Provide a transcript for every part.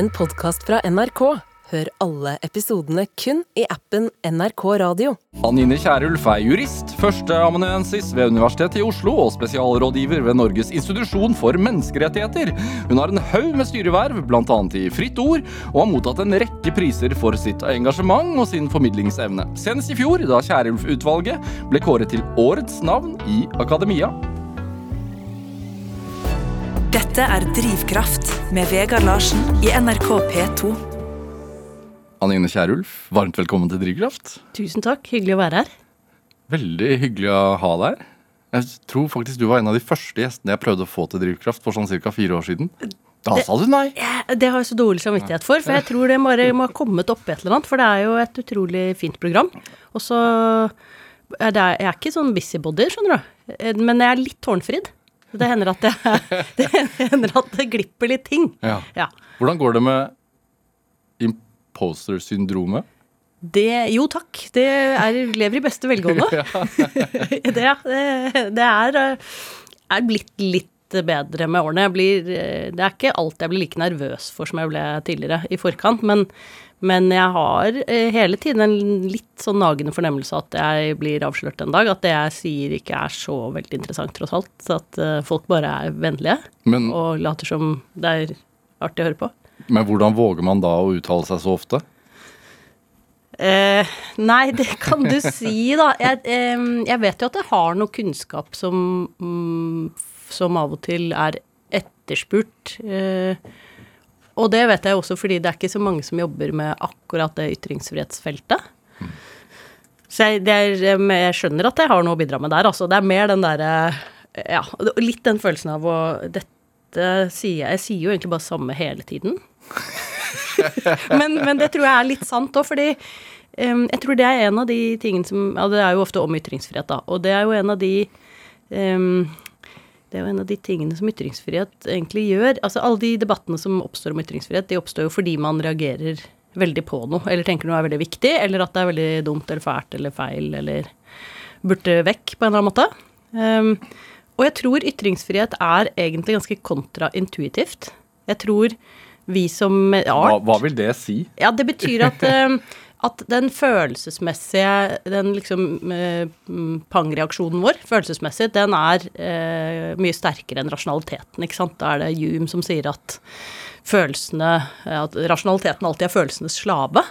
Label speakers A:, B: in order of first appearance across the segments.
A: en podkast fra NRK. Hør alle episodene kun i appen NRK Radio.
B: Anine Kierulf er jurist, førsteamanuensis ved Universitetet i Oslo og spesialrådgiver ved Norges institusjon for menneskerettigheter. Hun har en haug med styreverv, bl.a. i Fritt Ord, og har mottatt en rekke priser for sitt engasjement og sin formidlingsevne. Senest i fjor, da Kierulf-utvalget ble kåret til årets navn i Akademia.
C: Dette er Drivkraft med Vegard Larsen i NRK P2.
B: Anine Kierulf, varmt velkommen til Drivkraft.
D: Tusen takk, hyggelig å være her.
B: Veldig hyggelig å ha deg her. Jeg tror faktisk du var en av de første gjestene jeg prøvde å få til Drivkraft for sånn ca. fire år siden. Da sa du nei.
D: Det har jeg så dårlig samvittighet for, for jeg tror det bare må ha kommet opp et eller annet. For det er jo et utrolig fint program. Og så er det, Jeg er ikke sånn busybody, skjønner du. Men jeg er litt tårnfrid. Det hender at det, det, hender at det glipper litt ting.
B: Ja.
D: Ja.
B: Hvordan går det med imposter-syndromet?
D: Det, jo takk, det er, lever i beste velgående. det, det, det er, er blitt litt bedre med årene. Blir, det er ikke alt jeg blir like nervøs for som jeg ble tidligere i forkant, men, men jeg har eh, hele tiden en litt sånn nagende fornemmelse at jeg blir avslørt en dag. At det jeg sier ikke er så veldig interessant, tross alt. Så at eh, folk bare er vennlige
B: Men,
D: og later som det er artig å høre på.
B: men hvordan våger man da å uttale seg så ofte?
D: Eh, nei, det kan du si, da. Jeg, eh, jeg vet jo at jeg har noe kunnskap som, mm, som av og til er etterspurt. Eh, og det vet jeg også fordi det er ikke så mange som jobber med akkurat det ytringsfrihetsfeltet. Så jeg, er, jeg skjønner at jeg har noe å bidra med der, altså. Det er mer den derre Ja, litt den følelsen av å Dette sier jeg Jeg sier jo egentlig bare samme hele tiden. men, men det tror jeg er litt sant òg, fordi um, jeg tror det er en av de tingene som Ja, det er jo ofte om ytringsfrihet, da. Og det er jo en av de em, det er jo en av de tingene som ytringsfrihet egentlig gjør. Altså Alle de debattene som oppstår om ytringsfrihet, de oppstår jo fordi man reagerer veldig på noe, eller tenker noe er veldig viktig, eller at det er veldig dumt eller fælt eller feil, eller burde vekk på en eller annen måte. Um, og jeg tror ytringsfrihet er egentlig ganske kontraintuitivt. Jeg tror vi som art
B: Hva, hva vil det si?
D: ja, det betyr at, eh, at den følelsesmessige Den liksom eh, mm, pangreaksjonen vår, følelsesmessig, den er eh, mye sterkere enn rasjonaliteten, ikke sant. Da er det Hume som sier at følelsene At rasjonaliteten alltid er følelsenes slave.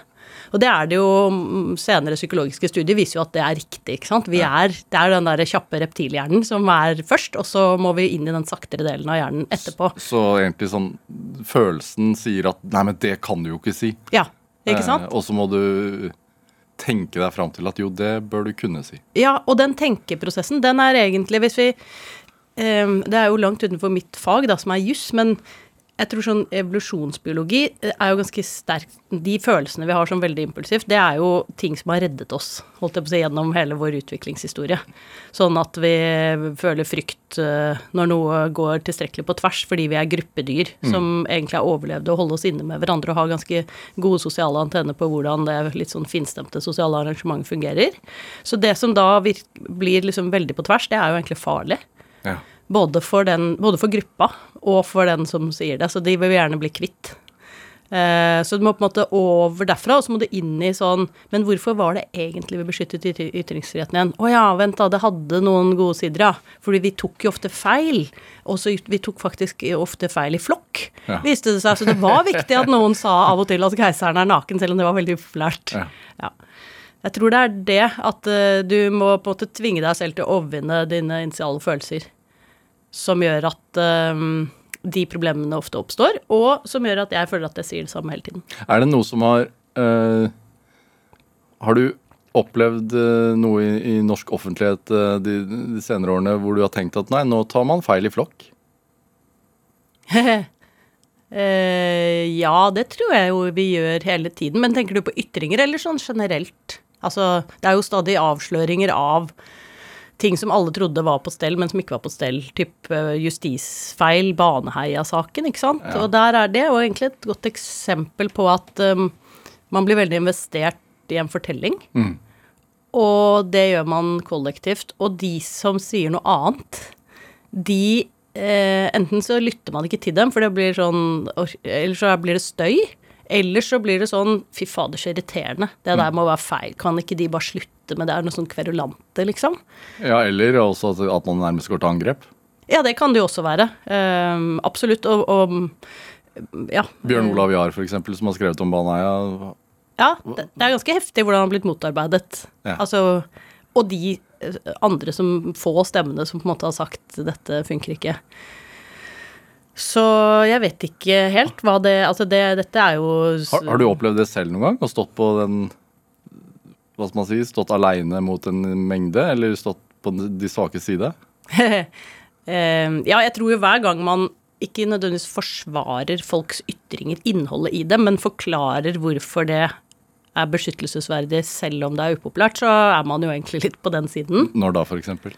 D: Og det er det jo mm, Senere psykologiske studier viser jo at det er riktig. ikke sant? Vi er, Det er den der kjappe reptilhjernen som er først, og så må vi inn i den saktere delen av hjernen etterpå.
B: Så egentlig sånn Følelsen sier at Nei, men det kan du jo ikke si.
D: Ja, ikke sant?
B: Eh, og så må du tenke deg fram til at jo, det bør du kunne si.
D: Ja, og den tenkeprosessen, den er egentlig Hvis vi eh, Det er jo langt utenfor mitt fag, da, som er juss, men jeg tror sånn evolusjonsbiologi eh, er jo ganske sterk De følelsene vi har som veldig impulsivt, det er jo ting som har reddet oss, holdt jeg på å si, gjennom hele vår utviklingshistorie. Sånn at vi føler frykt eh, når noe går tilstrekkelig på tvers, fordi vi er gruppedyr som egentlig har overlevd å holde oss inne med hverandre og har ganske gode sosiale antenner på hvordan det litt sånn finstemte sosiale arrangementet fungerer. Så det som da blir liksom veldig på tvers, det er jo egentlig farlig.
B: Ja.
D: Både for, den, både for gruppa og for den som sier det. Så de vil gjerne bli kvitt. Eh, så du må på en måte over derfra, og så må du inn i sånn Men hvorfor var det egentlig vi beskyttet ytringsfriheten igjen? Å ja, vent da, det hadde noen gode sider, ja. Fordi vi tok jo ofte feil. Og så vi tok faktisk ofte feil i flokk,
B: Ja.
D: viste det seg. Så det var viktig at noen sa av og til at keiseren er naken, selv om det var veldig upopulært.
B: Ja.
D: Ja. Jeg tror det er det at eh, du må på en måte tvinge deg selv til å overvinne dine initiale følelser, som gjør at um, de problemene ofte oppstår, og som gjør at jeg føler at jeg sier det samme hele tiden.
B: Er det noe som har uh, Har du opplevd uh, noe i, i norsk offentlighet uh, de, de senere årene hvor du har tenkt at nei, nå tar man feil i flokk?
D: Ja, det tror jeg jo vi gjør hele tiden. Men tenker du på ytringer, eller sånn generelt? Altså, det er jo stadig avsløringer av ting som alle trodde var på stell, men som ikke var på stell. Typ eh, justisfeil, Baneheia-saken, ikke sant.
B: Ja.
D: Og der er det jo egentlig et godt eksempel på at um, man blir veldig investert i en fortelling.
B: Mm.
D: Og det gjør man kollektivt. Og de som sier noe annet, de eh, enten så lytter man ikke til dem, for det blir sånn Eller så blir det støy. Eller så blir det sånn Fy fader, så irriterende. Det der må være feil. Kan ikke de bare slutte med det? Er noe sånn kverulante, liksom?
B: Ja, eller også at, at man nærmest går til angrep.
D: Ja, det kan det jo også være. Um, absolutt. Og, og ja.
B: Bjørn Olav Jahr, eksempel, som har skrevet om Baneheia.
D: Ja, det, det er ganske heftig hvordan han har blitt motarbeidet.
B: Ja.
D: Altså, og de eh, andre som få stemmene som på en måte har sagt 'dette funker ikke'. Så jeg vet ikke helt hva det Altså, det, dette er jo
B: Har, har du opplevd det selv noen gang? Og stått på den Hva skal man si? Stått aleine mot en mengde, eller stått på de svake side?
D: Eh, ja, jeg tror jo hver gang man ikke nødvendigvis forsvarer folks ytringer, innholdet i dem, men forklarer hvorfor det er beskyttelsesverdig selv om det er upopulært, så er man jo egentlig litt på den siden.
B: Når da, for eksempel?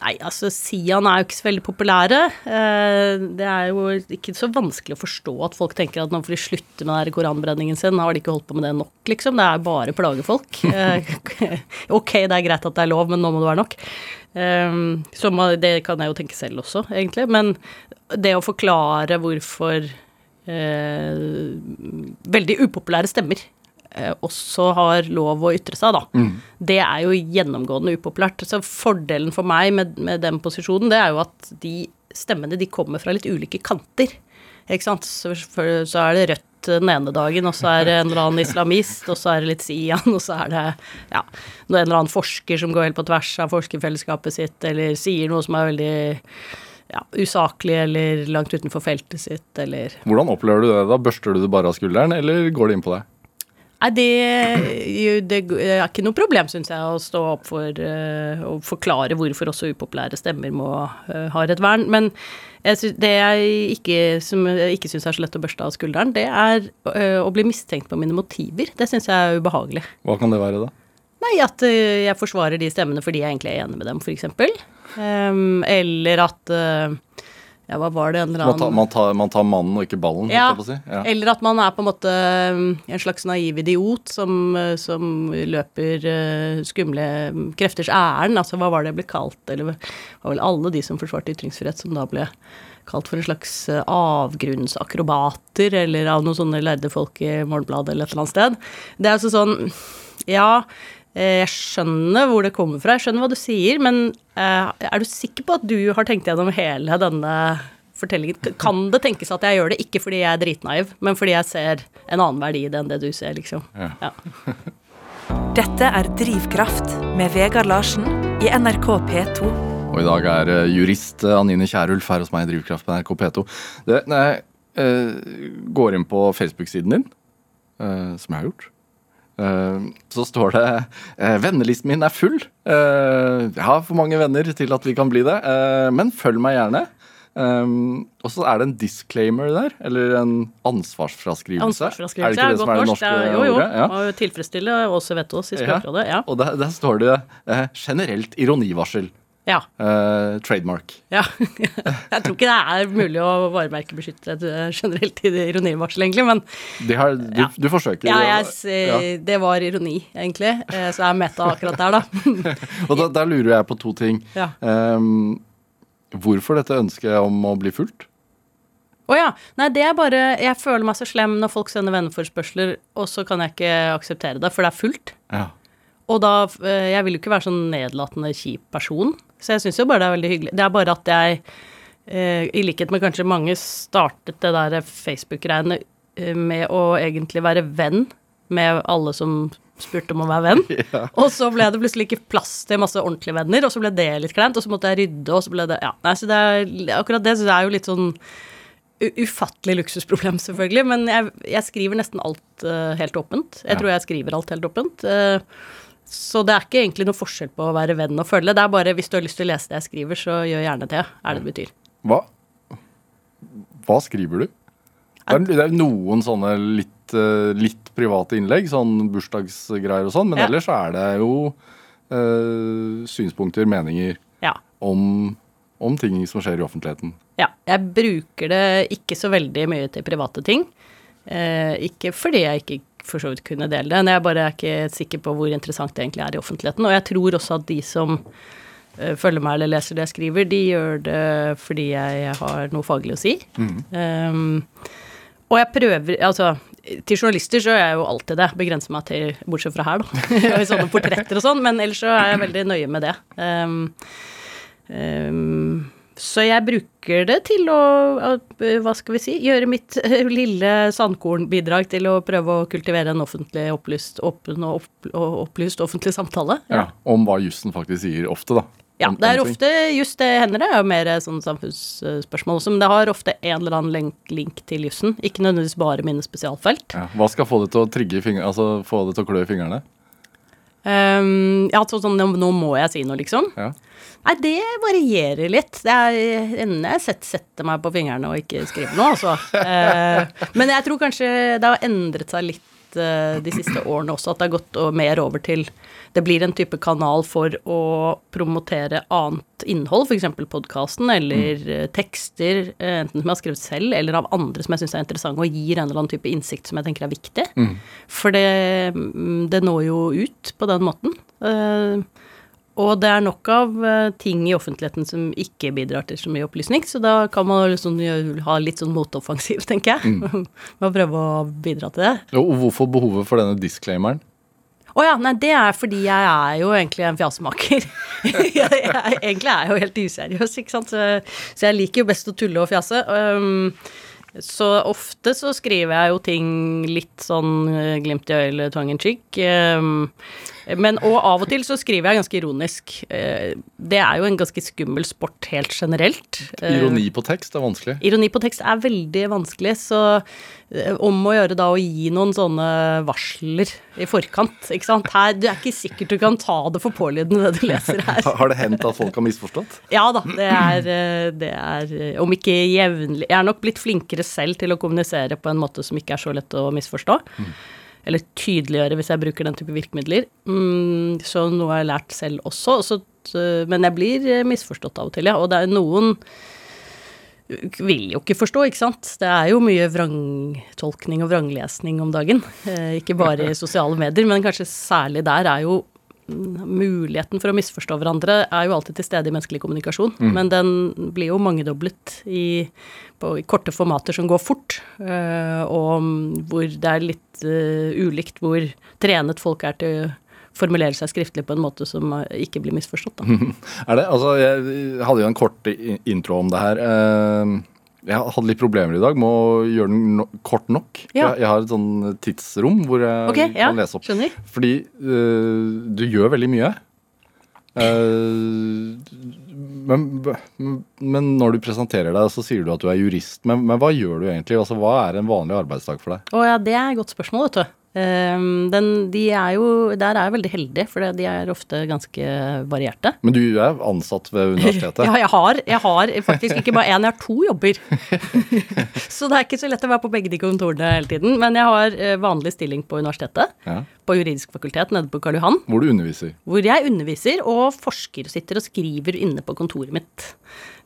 D: Nei, altså Sian er jo ikke så veldig populære. Eh, det er jo ikke så vanskelig å forstå at folk tenker at nå får de slutte med den koranbrenningen sin. Har de ikke holdt på med det nok, liksom? Det er bare plagefolk. Eh, ok, det er greit at det er lov, men nå må det være nok. Eh, så det kan jeg jo tenke selv også, egentlig. Men det å forklare hvorfor veldig upopulære stemmer også har lov å ytre seg, da. Det er jo gjennomgående upopulært. Så fordelen for meg med, med den posisjonen, det er jo at de stemmene de kommer fra litt ulike kanter. Ikke sant? Så, for, så er det Rødt den ene dagen, og så er det en eller annen islamist, og så er det litt Sian, og så er det ja, en eller annen forsker som går helt på tvers av forskerfellesskapet sitt, eller sier noe som er veldig ja, usaklig eller langt utenfor feltet sitt, eller
B: Hvordan opplever du det? da? Børster du det bare av skulderen, eller går det inn på deg?
D: Nei, det, det er ikke noe problem, syns jeg, å stå opp for eh, å forklare hvorfor også upopulære stemmer må uh, har et vern. Men jeg synes, det jeg ikke, som jeg ikke syns er så lett å børste av skulderen, det er eh, å bli mistenkt på mine motiver. Det syns jeg er ubehagelig.
B: Hva kan det være, da?
D: Nei, at eh, jeg forsvarer de stemmene fordi jeg egentlig er enig med dem, f.eks. Um, eller at eh, Ja, hva var det en eller
B: Man tar,
D: annen
B: man, tar, man tar mannen og ikke ballen,
D: ja,
B: si. Ja.
D: eller at man er på en måte um, en slags naiv idiot som, uh, som løper uh, skumle krefters ærend. Altså, hva var det jeg ble kalt? Eller var vel alle de som forsvarte ytringsfrihet, som da ble kalt for en slags avgrunnsakrobater, eller av noen sånne lærde folk i Morgenbladet eller et eller annet sted. Det er altså sånn Ja, eh, jeg skjønner hvor det kommer fra, jeg skjønner hva du sier, men eh, er du sikker på at du har tenkt gjennom hele denne fortellingen? Kan det tenkes at jeg gjør det ikke fordi jeg er dritnaiv, men fordi jeg ser en annen verdi i det enn det du ser, liksom?
B: Ja.
D: Ja.
C: Dette er Drivkraft med Vegard Larsen i NRK P2.
B: Og i dag er eh, jurist eh, Anine Kierulf her hos meg i Drivkraft på NRK P2. Det, når jeg uh, går inn på Facebook-siden din, uh, som jeg har gjort, eh, så står det eh, 'Vennelisten min er full'. Eh, jeg har for mange venner til at vi kan bli det, eh, men følg meg gjerne. Og så er det en disclaimer der, eller en ansvarsfraskrivelse.
D: Ansvarsfraskrivelse
B: Er det ikke det som er det norske
D: Det er- Jo, jo.
B: ordet? Ja.
D: Må jo tilfredsstille Åse Vetås i Språkrådet. Ja.
B: Og der, der står det eh, generelt ironivarsel.
D: Ja.
B: Uh, trademark.
D: Ja. Jeg tror ikke det er mulig å varemerkebeskytte et eh, generelt ironivarsel, egentlig, men
B: De har, du,
D: Ja.
B: du forsøker.
D: ja, jeg, ja, eh, det var ironi, egentlig. Så Så er meta akkurat der, da.
B: Og da, der lurer jeg på to ting.
D: Ja.
B: Um, hvorfor dette ønsket om å bli fulgt?
D: Å ja. Nei, det er bare Jeg føler meg så slem når folk sender venneforespørsler, og så kan jeg ikke akseptere det, for det er fullt.
B: Ja.
D: Og da eh, Jeg vil jo ikke være sånn nedlatende, kjip person, så jeg syns jo bare det er veldig hyggelig. Det er bare at jeg, eh, i likhet med kanskje mange, startet det der Facebook-greiene eh, med å egentlig være venn med alle som spurte om å være venn. Og så ble det plutselig ikke plass til masse ordentlige venner, og så ble det litt kleint, og så måtte jeg rydde, og så ble det Ja. Nei, så det er akkurat det, så det er jo litt sånn ufattelig luksusproblem, selvfølgelig, men jeg, jeg skriver nesten alt uh, helt åpent. Jeg
B: Ja.
D: tror jeg skriver alt helt åpent. eh, så det er ikke egentlig noe forskjell på å være venn og følge. Det er bare hvis du har lyst til å lese det jeg skriver, så gjør gjerne det, er det det betyr.
B: Hva, hva skriver du? Det er, noen sånne litt, eh, litt private innlegg, sånn bursdagsgreier og sånn, men
D: Ja.
B: ellers så er det jo øh, synspunkter, meninger
D: Ja.
B: om, om ting som skjer i offentligheten.
D: ja. Jeg bruker det ikke så veldig mye til private ting. Eh, ikke fordi jeg ikke for så vidt kunne dele det, men jeg bare er ikke sikker på hvor interessant det egentlig er i offentligheten. Og jeg tror også at de som uh, følger meg eller leser det jeg skriver, de gjør det fordi jeg har noe faglig å si. Um, og jeg prøver Altså, til journalister så er jeg jo alltid det. Begrenser meg til Bortsett fra her, da. I sånne portretter og sånn. Men ellers så er jeg veldig nøye med det. Um, um, så jeg bruker det til å, hva skal vi si, gjøre mitt lille sandkornbidrag til å prøve å kultivere en offentlig opplyst, åpen og opp, opplyst offentlig samtale.
B: Ja, Om hva jussen faktisk sier ofte, da.
D: Ja, det er ofte just det hender det, er jo mer sånn samfunnsspørsmål også, men det har ofte en eller annen link, link til jussen. Ikke nødvendigvis bare mine spesialfelt.
B: ja. Hva skal få det til å trigge i fingrene, altså få det til å klø i fingrene?
D: Um, ja, så sånn, nå må jeg si noe, liksom.
B: Ja.
D: Nei, det varierer litt. Det er ender jeg sett, setter meg på fingrene og ikke skriver noe, altså. Eh, men jeg tror kanskje det har endret seg litt eh, de siste årene også, at det har gått mer over til Det blir en type kanal for å promotere annet innhold, f.eks. podkasten eller eh, tekster, enten som jeg har skrevet selv, eller av andre som jeg syns er interessante, og gir en eller annen type innsikt som jeg tenker er viktig. For det, mm, det når jo ut på den måten. Eh, og det er nok av eh, ting i offentligheten som ikke bidrar til så mye opplysning, så da kan man liksom ha litt sånn motoffensiv, tenker jeg. Med å prøve å bidra til det.
B: Og hvorfor behovet for denne disclaimeren?
D: Å ja, nei, det er fordi jeg er jo egentlig en fjasemaker. jeg, egentlig er jeg jo helt useriøs, ikke sant. Så, så jeg liker jo best å tulle og fjase. Um, så ofte så skriver jeg jo ting litt sånn eh, glimt i øyet eller tongue in cheek. Um, men, og av og til så skriver jeg ganske ironisk. Eh, det er jo en ganske skummel sport helt generelt. Eh,
B: Ironi på tekst er vanskelig.
D: Ironi på tekst er veldig vanskelig, så eh, om å gjøre da å gi noen sånne varsler i forkant, ikke sant. Her, du er ikke sikkert du kan ta det for pålydende det du leser her.
B: Har det hendt at folk har misforstått?
D: Ja da, det er, det er om ikke jevnlig Jeg er nok blitt flinkere selv til å kommunisere på en måte som ikke er så lett å misforstå. Eller tydeliggjøre, hvis jeg bruker den type virkemidler. Mm, så noe har jeg lært selv også. Så, men jeg blir eh, misforstått av og til, ja. Og det er noen vil jo ikke forstå, ikke sant. Det er jo mye vrangtolkning og vranglesning om dagen. Eh, ikke bare i sosiale medier, men kanskje særlig der er jo muligheten for å misforstå hverandre er jo alltid til stede i menneskelig kommunikasjon, men den blir jo mangedoblet i, på, i korte formater som går fort, eh, og mm, hvor det er litt eh, ulikt hvor trenet folk er til å formulere seg skriftlig på en måte som eh, ikke blir misforstått. Da.
B: Er det? Altså, jeg hadde jo en kort intro om det her. Eh, Jeg hadde litt problemer i dag med å gjøre den no kort nok.
D: Ja.
B: Jeg, jeg har et sånn tidsrom hvor jeg
D: Ok, ja,
B: kan lese opp.
D: skjønner.
B: Fordi uh, du gjør veldig mye. Uh, men, men når du presenterer deg, så sier du at du er jurist. Men, men hva gjør du egentlig? Altså, hva er en vanlig arbeidsdag for deg?
D: Å ja, det er et godt spørsmål, vet du. Ehm, den, de er jo, der er jeg veldig heldig, for de er ofte ganske varierte.
B: Men du er ansatt ved universitetet.
D: Ja, jeg har, jeg har faktisk ikke bare én, jeg har to jobber. så det er ikke så lett å være på begge de kontorene hele tiden. Men jeg har eh, vanlig stilling på universitetet,
B: Ja.
D: på juridisk fakultet nede på Karl Johan.
B: Hvor du underviser.
D: Hvor jeg underviser og forsker og sitter og skriver inne på kontoret mitt.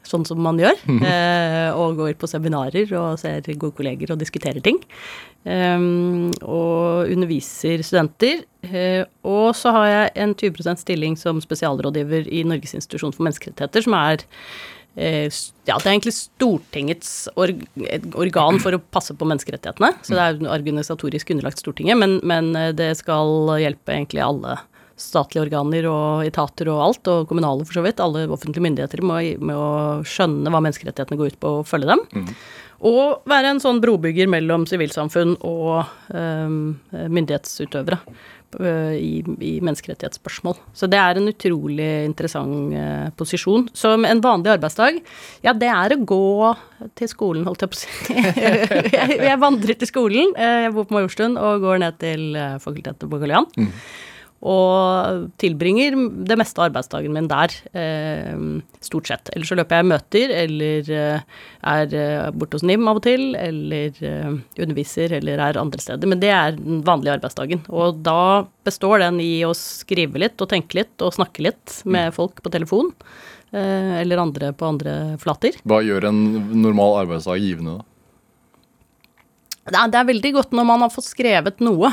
D: Sånn som man gjør. eh, og går på seminarer og ser gode kolleger og diskuterer ting. Ehm, og underviser studenter. Eh, og så har jeg en 20 stilling som spesialrådgiver i Norges institusjon for menneskerettigheter, som er eh, ja, det er egentlig Stortingets organ for å passe på menneskerettighetene. Så det er organisatorisk underlagt Stortinget, men, men det skal hjelpe egentlig alle statlige organer og etater og alt, og kommunale for så vidt, alle offentlige myndigheter med, å- skjønne hva menneskerettighetene går ut på, og følge dem. Og være en sånn brobygger mellom sivilsamfunn og um, myndighetsutøvere uh, i, i menneskerettighetsspørsmål. Så det er en utrolig interessant uh, posisjon. Som en vanlig arbeidsdag, ja, det er å gå til skolen, holdt jeg på å si. jeg, jeg vandrer til skolen, uh, jeg bor på Majorstuen, og går ned til fakultetet på Karl Johan. Og tilbringer det meste av arbeidsdagen min der, eh, stort sett. Eller så løper jeg møter, eller eh, er eh, borte hos NIM av og til, eller underviser, eller er andre steder. Men det er den vanlige arbeidsdagen. Og da består den i å skrive litt, og tenke litt, og snakke litt med folk på telefon. Eh, eller andre på andre flater.
B: Hva gjør en normal arbeidsdag givende, da?
D: Det er veldig godt når man har fått skrevet noe.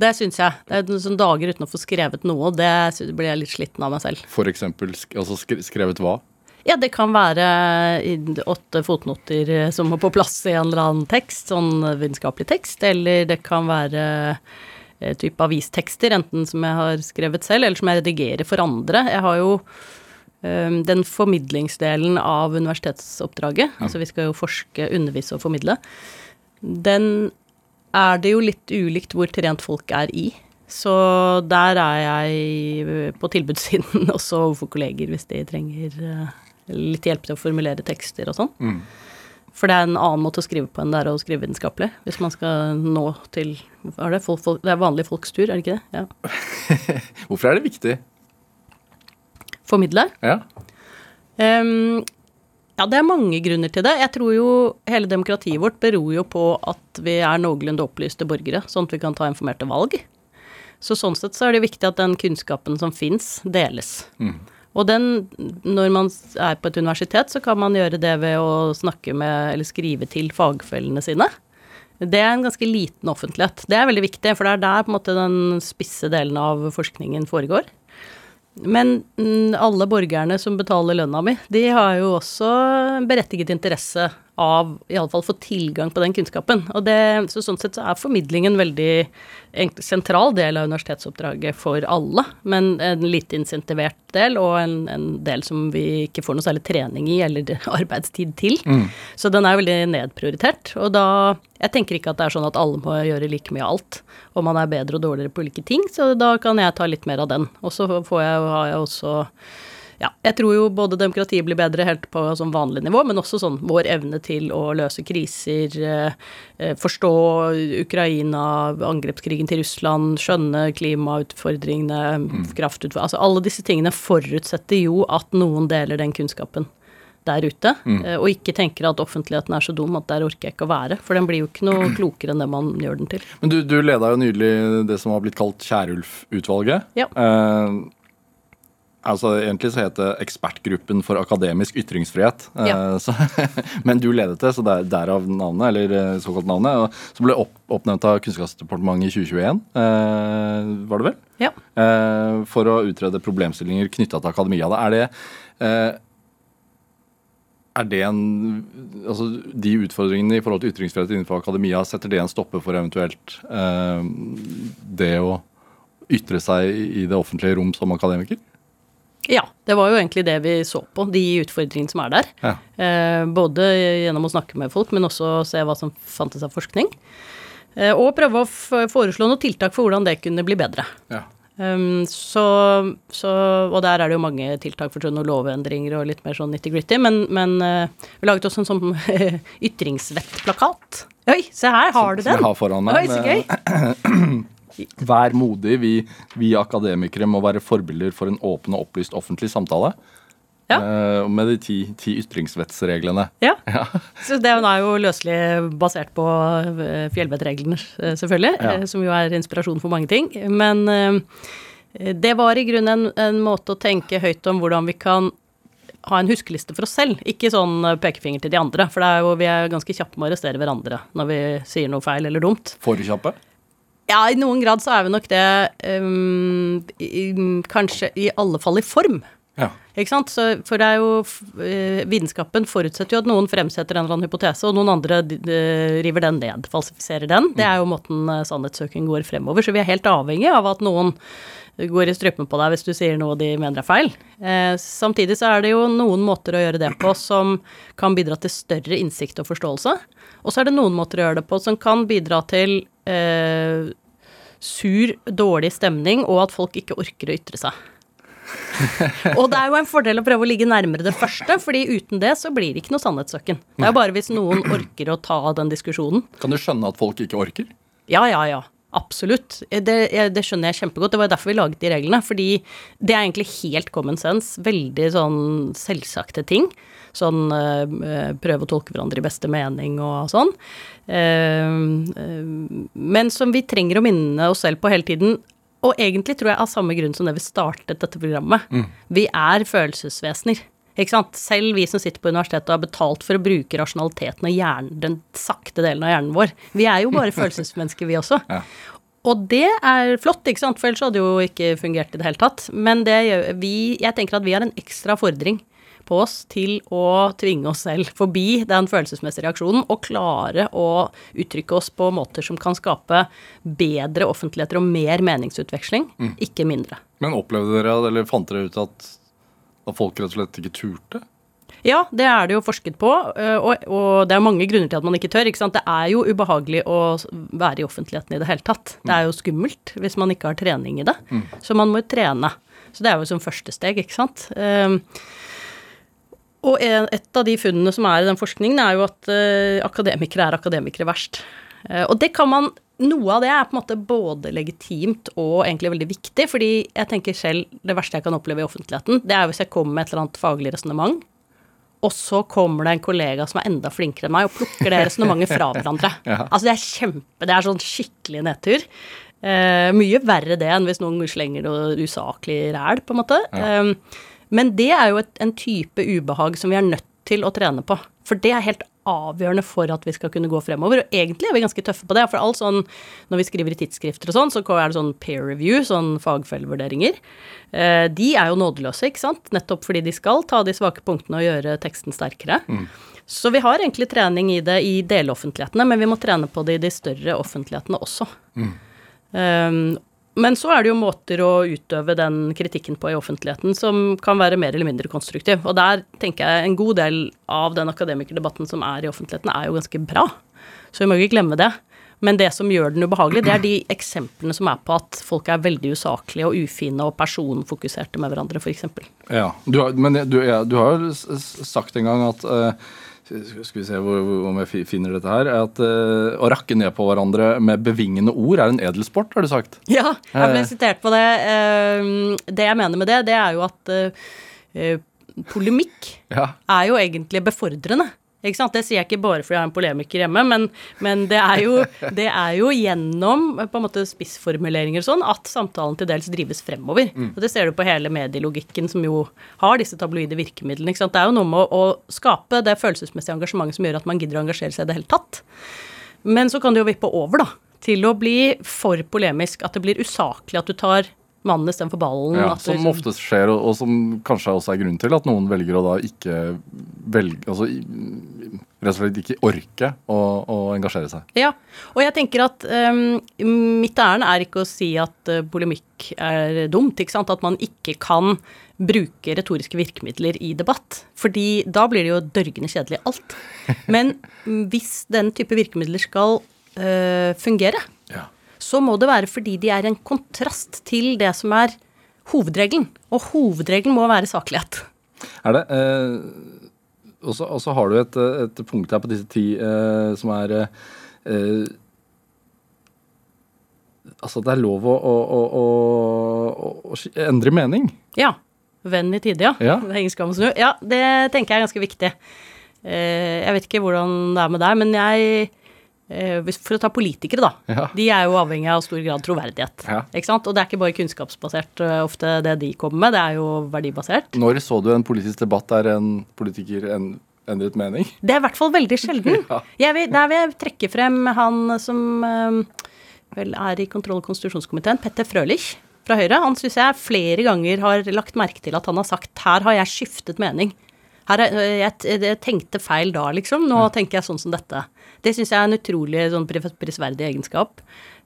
D: Det syns jeg. Det er sånn dager uten å få skrevet noe, det blir jeg litt sliten av meg selv.
B: For eksempel altså skrevet hva?
D: Ja, det kan være åtte fotnoter eh, som må på plass i en eller annen tekst, sånn vitenskapelig tekst, eller det kan være eh, type avistekster, enten som jeg har skrevet selv, eller som jeg redigerer for andre. Jeg har jo eh, den formidlingsdelen av universitetsoppdraget, altså vi skal jo forske, undervise og formidle, den er det jo litt ulikt hvor trent folk er i. Så der er jeg på tilbudssiden også overfor kolleger hvis de trenger eh, litt hjelp til å formulere tekster og sånn. For det er en annen måte å skrive på enn det er å skrive vitenskapelig. Hvis man skal nå til er det? Folk, folk, det er vanlige folks tur, er det ikke det? Ja.
B: Hvorfor er det viktig?
D: Formidle.
B: Ja.
D: Ehm, ja, det er mange grunner til det. Jeg tror jo hele demokratiet vårt beror jo på at vi er noenlunde opplyste borgere, sånn at vi kan ta informerte valg. Så sånn sett så er det viktig at den kunnskapen som fins, deles. Og den, når man er på et universitet, så kan man gjøre det ved å snakke med, eller skrive til fagfellene sine. Det er en ganske liten offentlighet. Det er veldig viktig, for det er der på en måte den spisse delen av forskningen foregår. Men mm, alle borgerne som betaler lønna mi, de har jo også berettiget interesse av i alle fall få tilgang på den kunnskapen. Og det, så sånn sett så er formidlingen en veldig sentral del av universitetsoppdraget for alle, men en lite insentivert del, og en, en del som vi ikke får noe særlig trening i eller arbeidstid til. Så den er veldig nedprioritert. Og da Jeg tenker ikke at det er sånn at alle må gjøre like mye av alt, og man er bedre og dårligere på ulike ting, så da kan jeg ta litt mer av den. Og så får jeg, har jeg også ja, jeg tror jo både demokratiet blir bedre helt på sånn vanlig nivå, men også sånn vår evne til å løse kriser, eh, eh, forstå Ukraina, angrepskrigen til Russland, skjønne klimautfordringene, kraftutfordringene Altså alle disse tingene forutsetter jo at noen deler den kunnskapen der ute, mm. og ikke tenker at offentligheten er så dum at der orker jeg ikke å være. For den blir jo ikke noe klokere enn det man gjør den til.
B: Men du, du leda jo nylig det som har blitt kalt Kjærulf-utvalget.
D: Ja.
B: Eh, altså Egentlig så het det Ekspertgruppen for akademisk ytringsfrihet. Eh,
D: Ja.
B: så, men du ledet det, så det er derav navnet, eller eh, såkalt navnet. Og, som ble opp, oppnevnt av Kunnskapsdepartementet i 2021, eh, var det vel?
D: Ja.
B: Eh, for å utrede problemstillinger knytta til akademia. Er det eh, er det en, altså De utfordringene i forhold til ytringsfrihet innenfor akademia, setter det en stopper for eventuelt det å ytre seg i det offentlige rom som akademiker?
D: Ja, det var jo egentlig det vi så på, de utfordringene som er der.
B: Ja.
D: Eh, både gjennom å snakke med folk, men også se hva som fantes av forskning. Eh, og prøve å foreslå noen tiltak for hvordan det kunne bli bedre.
B: Ja.
D: Um, så, så, og der er det jo mange tiltak for sånne lovendringer og litt mer sånn nitty-gritty, men, men uh, vi laget også en sånn ytringsvettplakat. Oi, se her, har du
B: Som jeg har foran meg.
D: Oi, så gøy.
B: Vær modig. Vi, vi akademikere må være forbilder for en åpen og opplyst offentlig samtale.
D: Ja.
B: Uh, med de ti, ti ytringsvettsreglene.
D: Ja. Så det er jo løselig basert på eh, fjellvettreglene, eh, selvfølgelig,
B: Ja.
D: som jo er inspirasjon for mange ting. Men uh, det var i grunnen en, en måte å tenke høyt om hvordan vi kan ha en huskeliste for oss selv, ikke sånn pekefinger til de andre. For er jo, vi er ganske kjappe med å arrestere hverandre når vi sier noe feil eller dumt.
B: For kjappe.
D: Ja, i noen grad så er vi nok det um, i, kanskje i alle fall i form.
B: Ja.
D: Ikke sant? Så, for det er jo eh, Vitenskapen forutsetter jo at noen fremsetter en eller annen hypotese, og noen andre eh, river den ned, falsifiserer den. Det er jo måten eh, sannhetssøking går fremover. Så vi er helt avhengig av at noen går i strupen på deg hvis du sier noe de mener er feil. Eh, samtidig så er det jo noen måter å gjøre det på som kan bidra til større innsikt og forståelse. Og så er det noen måter å gjøre det på som kan bidra til eh, sur, dårlig stemning, og at folk ikke orker å ytre seg. og det er jo en fordel å prøve å ligge nærmere det første, fordi uten det så blir det ikke noe sannhetssøken. Det er jo bare hvis noen orker å ta den diskusjonen.
B: Kan du skjønne at folk ikke orker?
D: Ja, ja, ja. Absolutt. Det, det skjønner jeg kjempegodt. Det var derfor vi laget de reglene. Fordi det er egentlig helt common sense. Veldig sånn selvsagte ting. Sånn eh, prøve å tolke hverandre i beste mening og sånn. Eh, eh, men som vi trenger å minne oss selv på hele tiden. Og egentlig tror jeg av samme grunn som det vi startet dette programmet. Vi er følelsesvesener. Ikke sant? Selv vi som sitter på universitetet og har betalt for å bruke rasjonaliteten og hjernen, den sakte delen av hjernen vår. Vi er jo bare følelsesmennesker, vi også.
B: Ja.
D: og det er flott, ikke sant, for ellers hadde det jo ikke fungert i det hele tatt. Men det gjør vi Jeg tenker at vi har en ekstra fordring på oss til å tvinge oss selv forbi den følelsesmessige reaksjonen og klare å uttrykke oss på måter som kan skape bedre offentligheter og mer meningsutveksling, ikke mindre.
B: Men opplevde dere, eller fant dere ut at, at folk rett og slett ikke turte?
D: Ja, det er det jo forsket på, øh, og, det er mange grunner til at man ikke tør. ikke sant? Det er jo ubehagelig å være i offentligheten i det hele tatt. Det er jo skummelt hvis man ikke har trening i det. Så man må jo trene. Så det er jo som første steg, ikke sant. Um, og et av de funnene som er i den forskningen, er jo at øh, akademikere er akademikere verst. Eh, og det kan man Noe av det er på en måte både legitimt og egentlig veldig viktig, fordi jeg tenker selv det verste jeg kan oppleve i offentligheten, det er hvis jeg kommer med et eller annet faglig resonnement, og så kommer det en kollega som er enda flinkere enn meg, og plukker det resonnementet fra hverandre. Altså, det er kjempe Det er sånn skikkelig nedtur. Eh, mye verre det enn hvis noen slenger noe usaklig ræl, på en måte. Eh, men det er jo et, en type ubehag som vi er nødt til å trene på. For det er helt avgjørende for at vi skal kunne gå fremover. Og egentlig er vi ganske tøffe på det. For alt sånn, når vi skriver i tidsskrifter og sånn, så er det sånn peer review, sånn fagfellevurderinger. Eh, de er jo nådeløse, ikke sant? Nettopp fordi de skal ta de svake punktene og gjøre teksten sterkere. Så vi har egentlig trening i det i deloffentlighetene, men vi må trene på det i de større offentlighetene også. Um, men så er det jo måter å utøve den kritikken på i offentligheten som kan være mer eller mindre konstruktiv. Og der tenker jeg en god del av den akademikerdebatten som er i offentligheten, er jo ganske bra. Så vi må ikke glemme det. Men det som gjør den ubehagelig, det er de eksemplene som er på at folk er veldig usaklige og ufine og personfokuserte med hverandre, f.eks.
B: Ja, du har, men du, ja, du har jo sagt en gang at eh, Skal vi se hvor, hvor- om jeg finner dette her. At uh, å rakke ned på hverandre med bevingende ord er en edelsport, har du sagt.
D: Ja, jeg ble
B: Eh.
D: sitert på det. Uh, Det jeg mener med det, det er jo at eh, polemikk
B: Ja.
D: er jo egentlig befordrende. Ikke sant? Det sier jeg ikke bare fordi jeg har en polemiker hjemme, men, men det, er jo, det er jo gjennom på en måte spissformuleringer og sånn at samtalen til dels drives fremover. Og Det ser du på hele medielogikken som jo har disse tabloide virkemidlene. Ikke sant? Det er jo noe med å, å skape det følelsesmessige engasjementet som gjør at man gidder å engasjere seg i det hele tatt. Men så kan det jo vippe over, da. Til å bli for polemisk. At det blir usaklig at du tar mannen istedenfor ballen.
B: Ja, som
D: liksom-
B: oftest skjer, og, og som kanskje også er grunnen til at noen velger å da ikke velge Altså rett og slett ikke orke å, å engasjere seg.
D: Ja, og jeg tenker at um, mitt ærend er ikke å si at uh, polemikk er dumt, ikke sant? At man ikke kan bruke retoriske virkemidler i debatt. Fordi da blir det jo dørgende kjedelig alt. Men hvis den type virkemidler skal uh, fungere. Så må det være fordi de er en kontrast til det som er hovedregelen. Og hovedregelen må være saklighet.
B: Er det? Eh, og så har du et, et punkt her på disse ti eh, som er eh, Altså, det er lov å, å, å, å, endre mening.
D: Ja. Venn i tide, ja.
B: Ja.
D: Det er ingen skam å snu. Ja, det tenker jeg er ganske viktig. Eh, jeg vet ikke hvordan det er med deg, men jeg For å ta politikere, da.
B: Ja.
D: De er jo avhengig av stor grad troverdighet.
B: Ja.
D: Ikke sant? Og det er ikke bare kunnskapsbasert eh, ofte det de kommer med, det er jo verdibasert.
B: Når så du en politisk debatt der en politiker en, endret mening?
D: Det er i hvert fall veldig sjelden.
B: Ja.
D: Jeg vil, der vil jeg trekke frem han som eh, vel er i kontroll- og konstitusjonskomiteen, Petter Frølich fra Høyre. Han syns jeg flere ganger har lagt merke til at han har sagt her har jeg skiftet mening. Her er, øh, jeg, jeg tenkte feil da, liksom. Nå tenker jeg sånn som dette. Det syns jeg er en utrolig sånn prisverdig egenskap.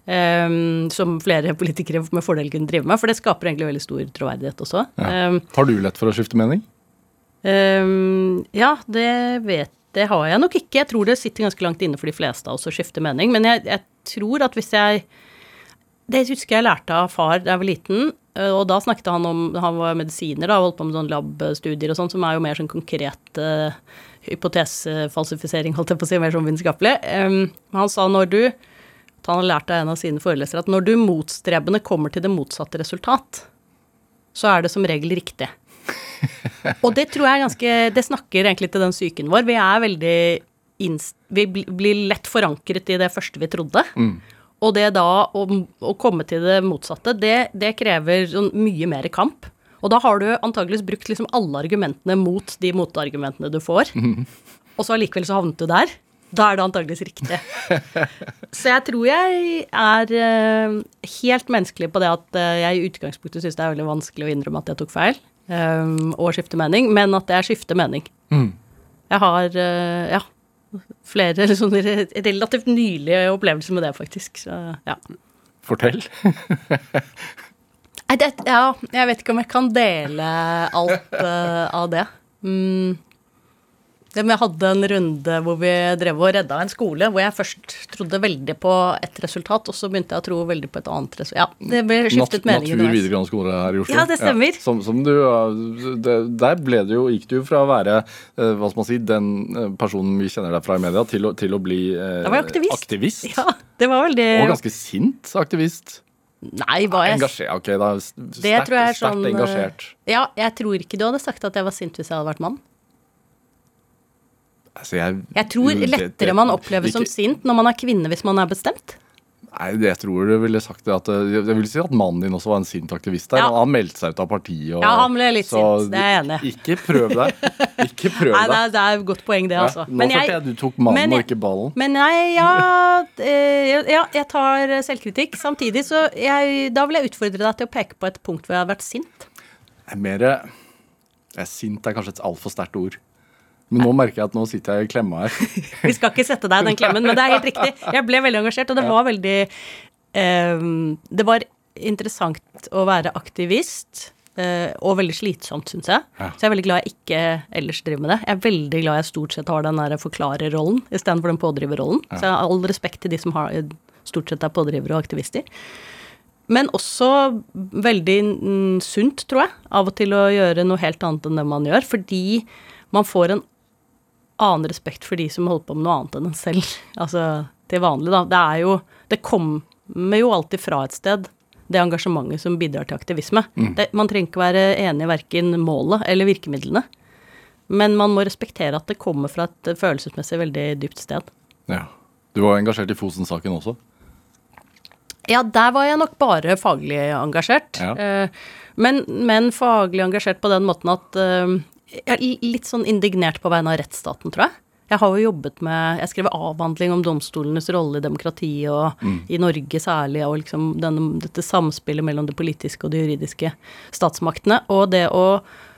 D: Um, som flere politikere med fordel kunne drive med, for det skaper egentlig veldig stor troverdighet også. Eh,
B: Har du lett for å skifte mening?
D: Um, ja, det vet Det har jeg nok ikke. Jeg tror det sitter ganske langt inne for de fleste av oss å skifte mening. Men jeg, jeg tror at hvis jeg Det husker jeg lærte av far da jeg var liten. eh, Og da snakket han om Han var medisiner, da, holdt på med sånn lab-studier og sånn, som er jo mer sånn konkret uh, hypotesefalsifisering, holdt jeg på å si, mer sånn vitenskapelig. Men han sa når du Han har lært av en av sine forelesere at når du motstrebende kommer til det motsatte resultat, så er det som regel riktig. Og det tror jeg ganske Det snakker egentlig til den psyken vår. Vi er veldig Vi blir lett forankret i det første vi trodde. Og det da å, å komme til det motsatte, det, det krever sånn mye mer kamp. Og da har du antageligvis brukt liksom alle argumentene mot de motargumentene du får. Og så allikevel så havnet du der. da er det antageligvis riktig. Så jeg tror jeg er eh, helt menneskelig på det at eh, jeg i utgangspunktet syns det er veldig vanskelig å innrømme at jeg tok feil, eh, og skifte mening, men at jeg skifter mening.
B: Mm.
D: Jeg har, ja, flere liksom, relativt nylige opplevelser med det, faktisk. Så, ja.
B: Fortell.
D: Det, ja, jeg vet ikke om jeg kan dele alt uh, av det. Mm. Det Men Jeg hadde en runde hvor vi drev og redda en skole, hvor jeg først trodde veldig på ett resultat, og så begynte jeg å tro veldig på et annet resultat. Ja, det ble skiftet
B: Nat
D: mening
B: Natur videregående skole her i Oslo.
D: Ja, det stemmer.
B: som, som du, det, der ble det jo, gikk du fra å være eh, hva skal man si, den eh, personen vi kjenner deg fra i media, til å, til å bli eh,
D: aktivist.
B: aktivist.
D: Ja, det var veldig
B: Og ganske sint aktivist.
D: Nei, var jeg
B: Engasjert. Ok, da.
D: Det
B: Sterkt,
D: tror jeg er sånn eh,
B: engasjert.
D: Ja, jeg tror ikke du hadde sagt at jeg var sint hvis jeg hadde vært mann.
B: Altså, jeg,
D: Jeg tror lettere man oppleves som sint når man er kvinne hvis man er bestemt.
B: Nei, det- jeg tror du ville sagt det at eh, Jeg vil si at mannen din også var en sint aktivist der.
D: Ja.
B: Han meldte seg ut av partiet. Og,
D: Ja, han ble litt
B: så
D: sint, det er jeg enig i.
B: Ikke prøv deg. Ikke prøv
D: det
B: deg.
D: er, det er et godt poeng, det,
B: Ja,
D: altså.
B: Nå følte jeg du tok mannen
D: men
B: og ikke ballen.
D: Men nei, ja, eh, ja, jeg tar selvkritikk. Samtidig så jeg, Da vil jeg utfordre deg til å peke på et punkt hvor jeg har vært sint.
B: Er mer er Sint er kanskje et altfor sterkt ord. Men nå merker jeg at nå sitter jeg i klemma her.
D: Vi skal ikke sette deg i den klemmen, men det er helt riktig. Jeg ble veldig engasjert, og det var veldig eh, Det var interessant å være aktivist. eh, og veldig slitsomt, syns jeg.
B: Ja.
D: Så jeg er veldig glad jeg ikke ellers driver med det. Jeg er veldig glad jeg stort sett har den der forklarerrollen istedenfor den pådriverrollen. Så jeg har all respekt til de som har, stort sett er pådrivere og aktivister. Men også veldig sunt, tror jeg, av og til å gjøre noe helt annet enn det man gjør. Fordi man får en annen respekt for de som holder på med noe annet enn en selv. Altså til vanlig, da. Det er jo Det kommer jo alltid fra et sted, det engasjementet som bidrar til aktivisme. Det, man trenger ikke være enig i verken målet eller virkemidlene. Men man må respektere at det kommer fra et følelsesmessig veldig dypt sted.
B: Ja. Du var engasjert i Fosen-saken også?
D: Ja, der var jeg nok bare faglig engasjert.
B: Ja.
D: Eh, Men, men faglig engasjert på den måten at eh, Jeg er litt sånn indignert på vegne av rettsstaten, tror jeg. Jeg har jo jobbet med Jeg skrev avhandling om domstolenes rolle i demokratiet, og i Norge særlig, og liksom denne, dette samspillet mellom det politiske og det juridiske statsmaktene. Og det å,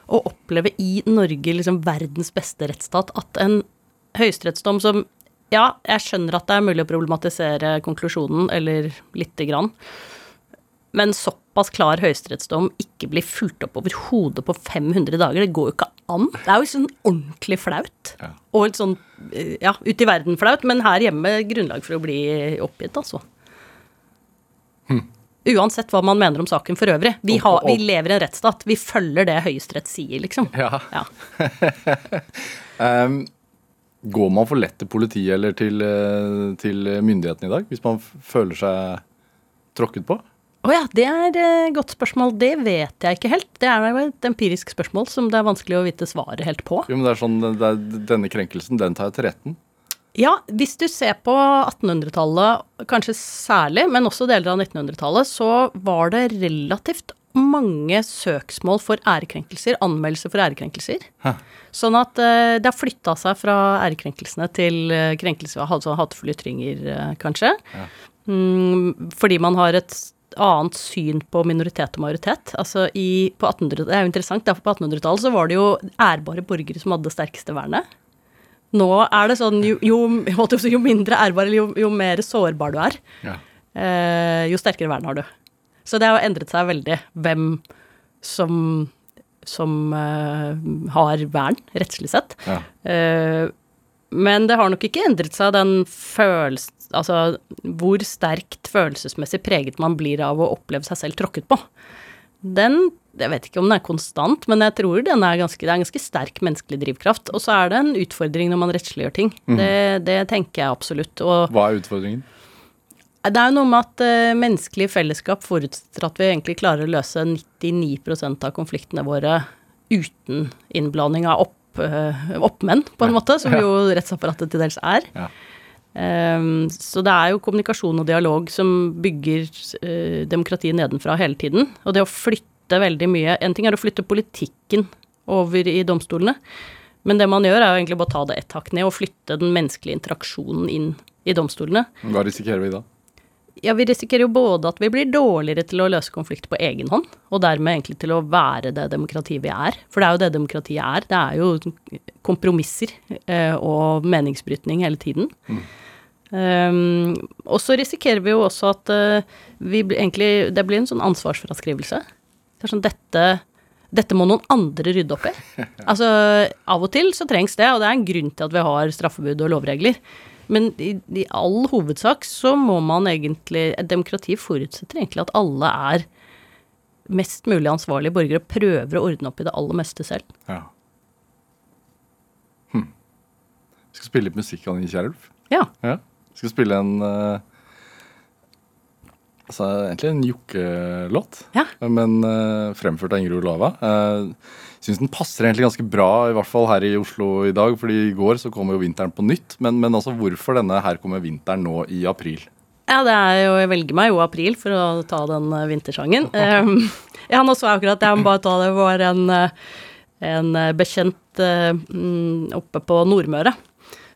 D: å oppleve i Norge, liksom verdens beste rettsstat, at en høyesterettsdom som ja, jeg skjønner at det er mulig å problematisere konklusjonen, eller lite grann. Men såpass klar høyesterettsdom ikke blir fulgt opp over hodet på 500 dager, det går jo ikke an. Det er jo sånn ordentlig flaut.
B: Ja.
D: Og litt sånn, eh, ja, ute i verden flaut, men her hjemme grunnlag for å bli oppgitt, altså. Uansett hva man mener om saken for øvrig. Vi,
B: Hm.
D: Har, vi lever i en rettsstat. Vi følger det Høyesterett sier, liksom.
B: Ja.
D: Ja.
B: Um, går man for lett til politiet eller til, eh, til myndighetene i dag, hvis man føler seg tråkket på?
D: Å ja, det er et godt spørsmål. Det vet jeg ikke helt. Det er et empirisk spørsmål som det er vanskelig å vite svaret helt på.
B: Jo, men det er sånn, det er, Denne krenkelsen, den tar jeg til retten.
D: Ja, hvis du ser på 1800-tallet, kanskje særlig, men også deler av 1900-tallet, så var det relativt mange søksmål for ærekrenkelser, anmeldelser for ærekrenkelser.
B: Hæ.
D: Sånn at uh, det har flytta seg fra ærekrenkelsene til uh, krenkelse av altså hatefulle ytringer, uh, kanskje.
B: Ja.
D: Mm, fordi man har et annet syn på minoritet og majoritet. Altså i, på 1800 Det er jo interessant, derfor på 1800-tallet så var det jo ærbare borgere som hadde det sterkeste vernet. Nå er det sånn jo, jo, jo mindre ærbar, eller jo, jo mer sårbar du er,
B: Ja.
D: eh, jo sterkere vern har du. Så det har endret seg veldig hvem som, som eh, har vern, rettslig sett.
B: Ja.
D: Eh, men det har nok ikke endret seg den følelsen Altså hvor sterkt følelsesmessig preget man blir av å oppleve seg selv tråkket på. Den Jeg vet ikke om den er konstant, men jeg tror den er ganske, det er en ganske sterk menneskelig drivkraft. Og så er det en utfordring når man rettsliggjør ting. Det, det tenker jeg absolutt. Og
B: Hva er utfordringen?
D: det er jo noe med at uh, menneskelig fellesskap forutsetter at vi egentlig klarer å løse 99 av konfliktene våre uten innblanding av opp, uh, oppmenn, på en måte, som jo rettsapparatet til dels er.
B: Ja.
D: Um, så det er jo kommunikasjon og dialog som bygger uh, demokratiet nedenfra hele tiden. Og det å flytte veldig mye En ting er å flytte politikken over i domstolene, Men det man gjør, er jo egentlig bare å ta det ett hakk ned og flytte den menneskelige interaksjonen inn i domstolene.
B: Hva risikerer vi da?
D: Ja, vi risikerer jo både at vi blir dårligere til å løse konflikter på egen hånd, og dermed egentlig til å være det demokratiet vi er. For det er jo det demokratiet er. Det er jo kompromisser eh, og meningsbrytning hele tiden. Um, og så risikerer vi jo også at uh, vi egentlig Det blir en sånn ansvarsfraskrivelse. Det er sånn dette dette må noen andre rydde opp i. Altså, av og til så trengs det, og det er en grunn til at vi har straffebud og lovregler. Men i, i all hovedsak så må man egentlig Et demokrati forutsetter egentlig at alle er mest mulig ansvarlige borgere og prøver å ordne opp i det aller meste selv.
B: Ja. Hm. Vi skal spille litt musikk, Annie Kierulf.
D: Ja.
B: Ja. Vi skal spille en eh, Altså egentlig en jokkelåt,
D: Ja.
B: men uh, fremført av Ingrid Olava. Uh, Syns den passer egentlig ganske bra, i hvert fall her i Oslo i dag. fordi i går så kom jo vinteren på nytt. Men, men altså hvorfor denne 'Her kommer vinteren' nå i april?
D: Ja, det er jo Jeg velger meg jo april for å ta den eh, vintersangen. Um, ja, nå så jeg akkurat Jeg må bare ta det. Var en, eh, en eh, bekjent eh, mm, oppe på Nordmøre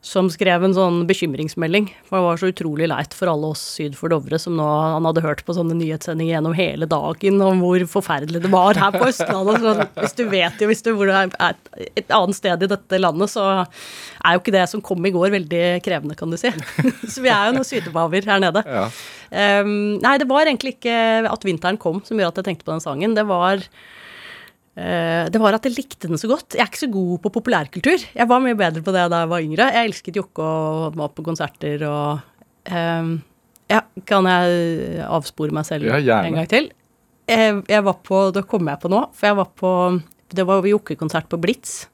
D: som skrev en sånn bekymringsmelding. For det var så utrolig leit for alle oss syd for Dovre som nå Han hadde hørt på sånne nyhetssendinger gjennom hele dagen om hvor forferdelig det var her på Østlandet. Så hvis du vet jo hvis du hvor det er et annet sted i dette landet, så er jo ikke det som kom i går, veldig krevende, kan du si. Så vi er jo noen sydebaver her nede.
B: Ja.
D: Um, nei, det var egentlig ikke at vinteren kom som gjorde at jeg tenkte på den sangen. Det var det var at jeg likte den så godt. Jeg er ikke så god på populærkultur. Jeg var mye bedre på det da jeg var yngre. Jeg elsket Jokke og var på konserter og um, Ja, kan jeg avspore meg selv
B: Ja,
D: en gang til? Jeg, jeg var på Da kommer jeg på nå, for jeg var på Det var Jokke-konsert på Blitz.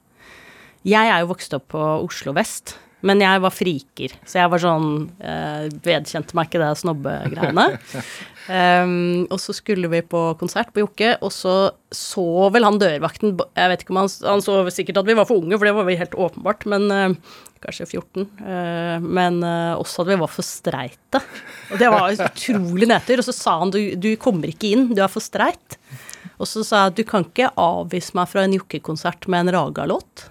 D: Jeg er jo vokst opp på Oslo vest, men jeg var friker, så jeg var sånn eh, Vedkjente meg ikke det snobbegreiene. Um, og så skulle vi på konsert på Jokke, og så så vel han dørvakten Jeg vet ikke om han Han så sikkert at vi var for unge, for det var vel helt åpenbart, men eh, Kanskje 14. Uh, men uh, også at vi var for streite. Og det var utrolig nedtur. Og så sa han du, du kommer ikke inn, du er for streit. Og så sa jeg du kan ikke avvise meg fra en Jokke-konsert med en Raga-låt.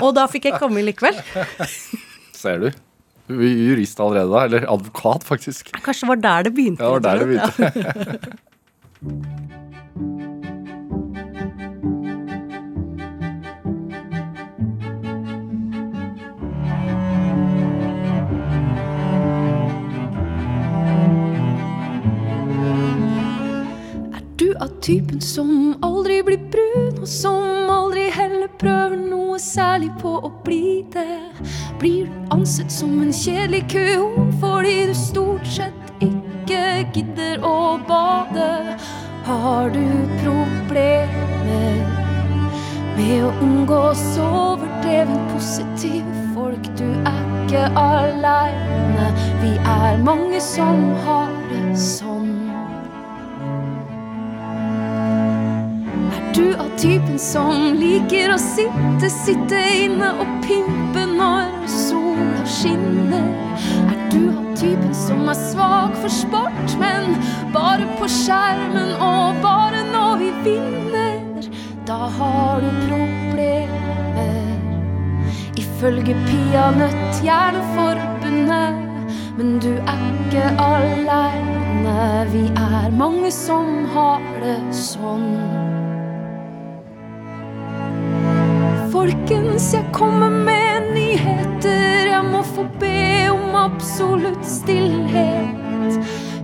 D: Og da fikk jeg komme likevel.
B: Ser du? Er Jurist allerede da, eller advokat faktisk.
D: Kanskje det var der det begynte.
B: Ja, det var der det begynte.
E: Av typen som aldri blir brun, og som aldri heller prøver noe særlig på å bli det? Blir du ansett som en kjedelig kujon fordi du stort sett ikke gidder å bade? Har du problemer med å omgås overdreven positive folk? Du er ikke aleine, vi er mange som har det sånn. Du av typen som liker å sitte, sitte inne og pimpe når sola skinner? Er du av typen som er svak for sport, men bare på skjermen og bare når vi vinner? Da har du problemer. Ifølge Peanøtt Hjerneforbundet. Men du er ikke aleine, vi er mange som har det sånn. Folkens, jeg kommer med nyheter. Jeg må få be om absolutt stillhet.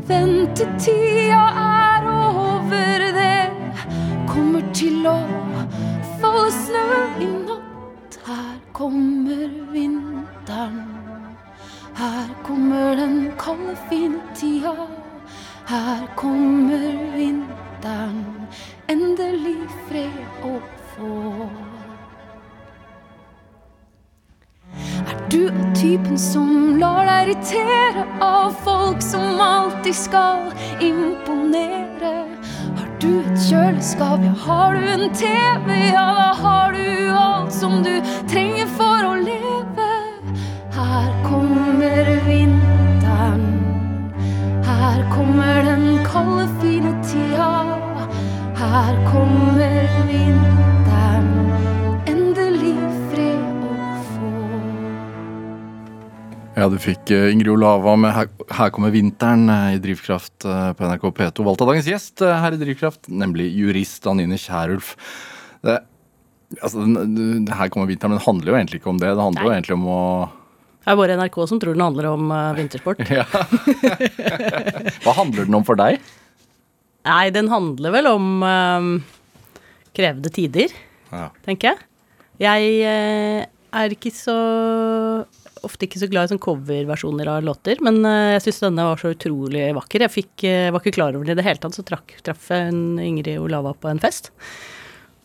E: Ventetida er over, det kommer til å falle snø i natt. Her kommer vinteren. Her kommer den kalde, fine tida. Her kommer vinteren. Endelig fred å få. Du er typen som lar deg irritere av folk som alltid skal imponere? Har du et kjøleskap, ja, har du en TV, ja, da har du alt som du trenger for å leve. Her kommer vinteren. Her kommer den kalde, fine tida. Her kommer vinteren.
B: Ja, du fikk eh, Ingrid Olava med her, kommer vinteren' eh, i Drivkraft eh, på NRK P2. Valgt av dagens gjest her i Drivkraft, nemlig jurist Anine Kierulf. Det, altså, den- 'Her kommer vinteren' men det handler jo egentlig ikke om det. Det handler jo egentlig om å
D: Det er bare NRK som tror den handler om uh, vintersport.
B: ja. Hva handler den om for deg?
D: Nei, den handler vel om uh, krevde tider,
B: Ja.
D: tenker jeg. Jeg uh, er ikke så ofte ikke så glad i sånn coverversjoner av låter, men eh, jeg syns denne var så utrolig vakker. Jeg fikk, eh, var ikke klar over det i det hele tatt, så trakk, traff jeg Ingrid Olava på en fest.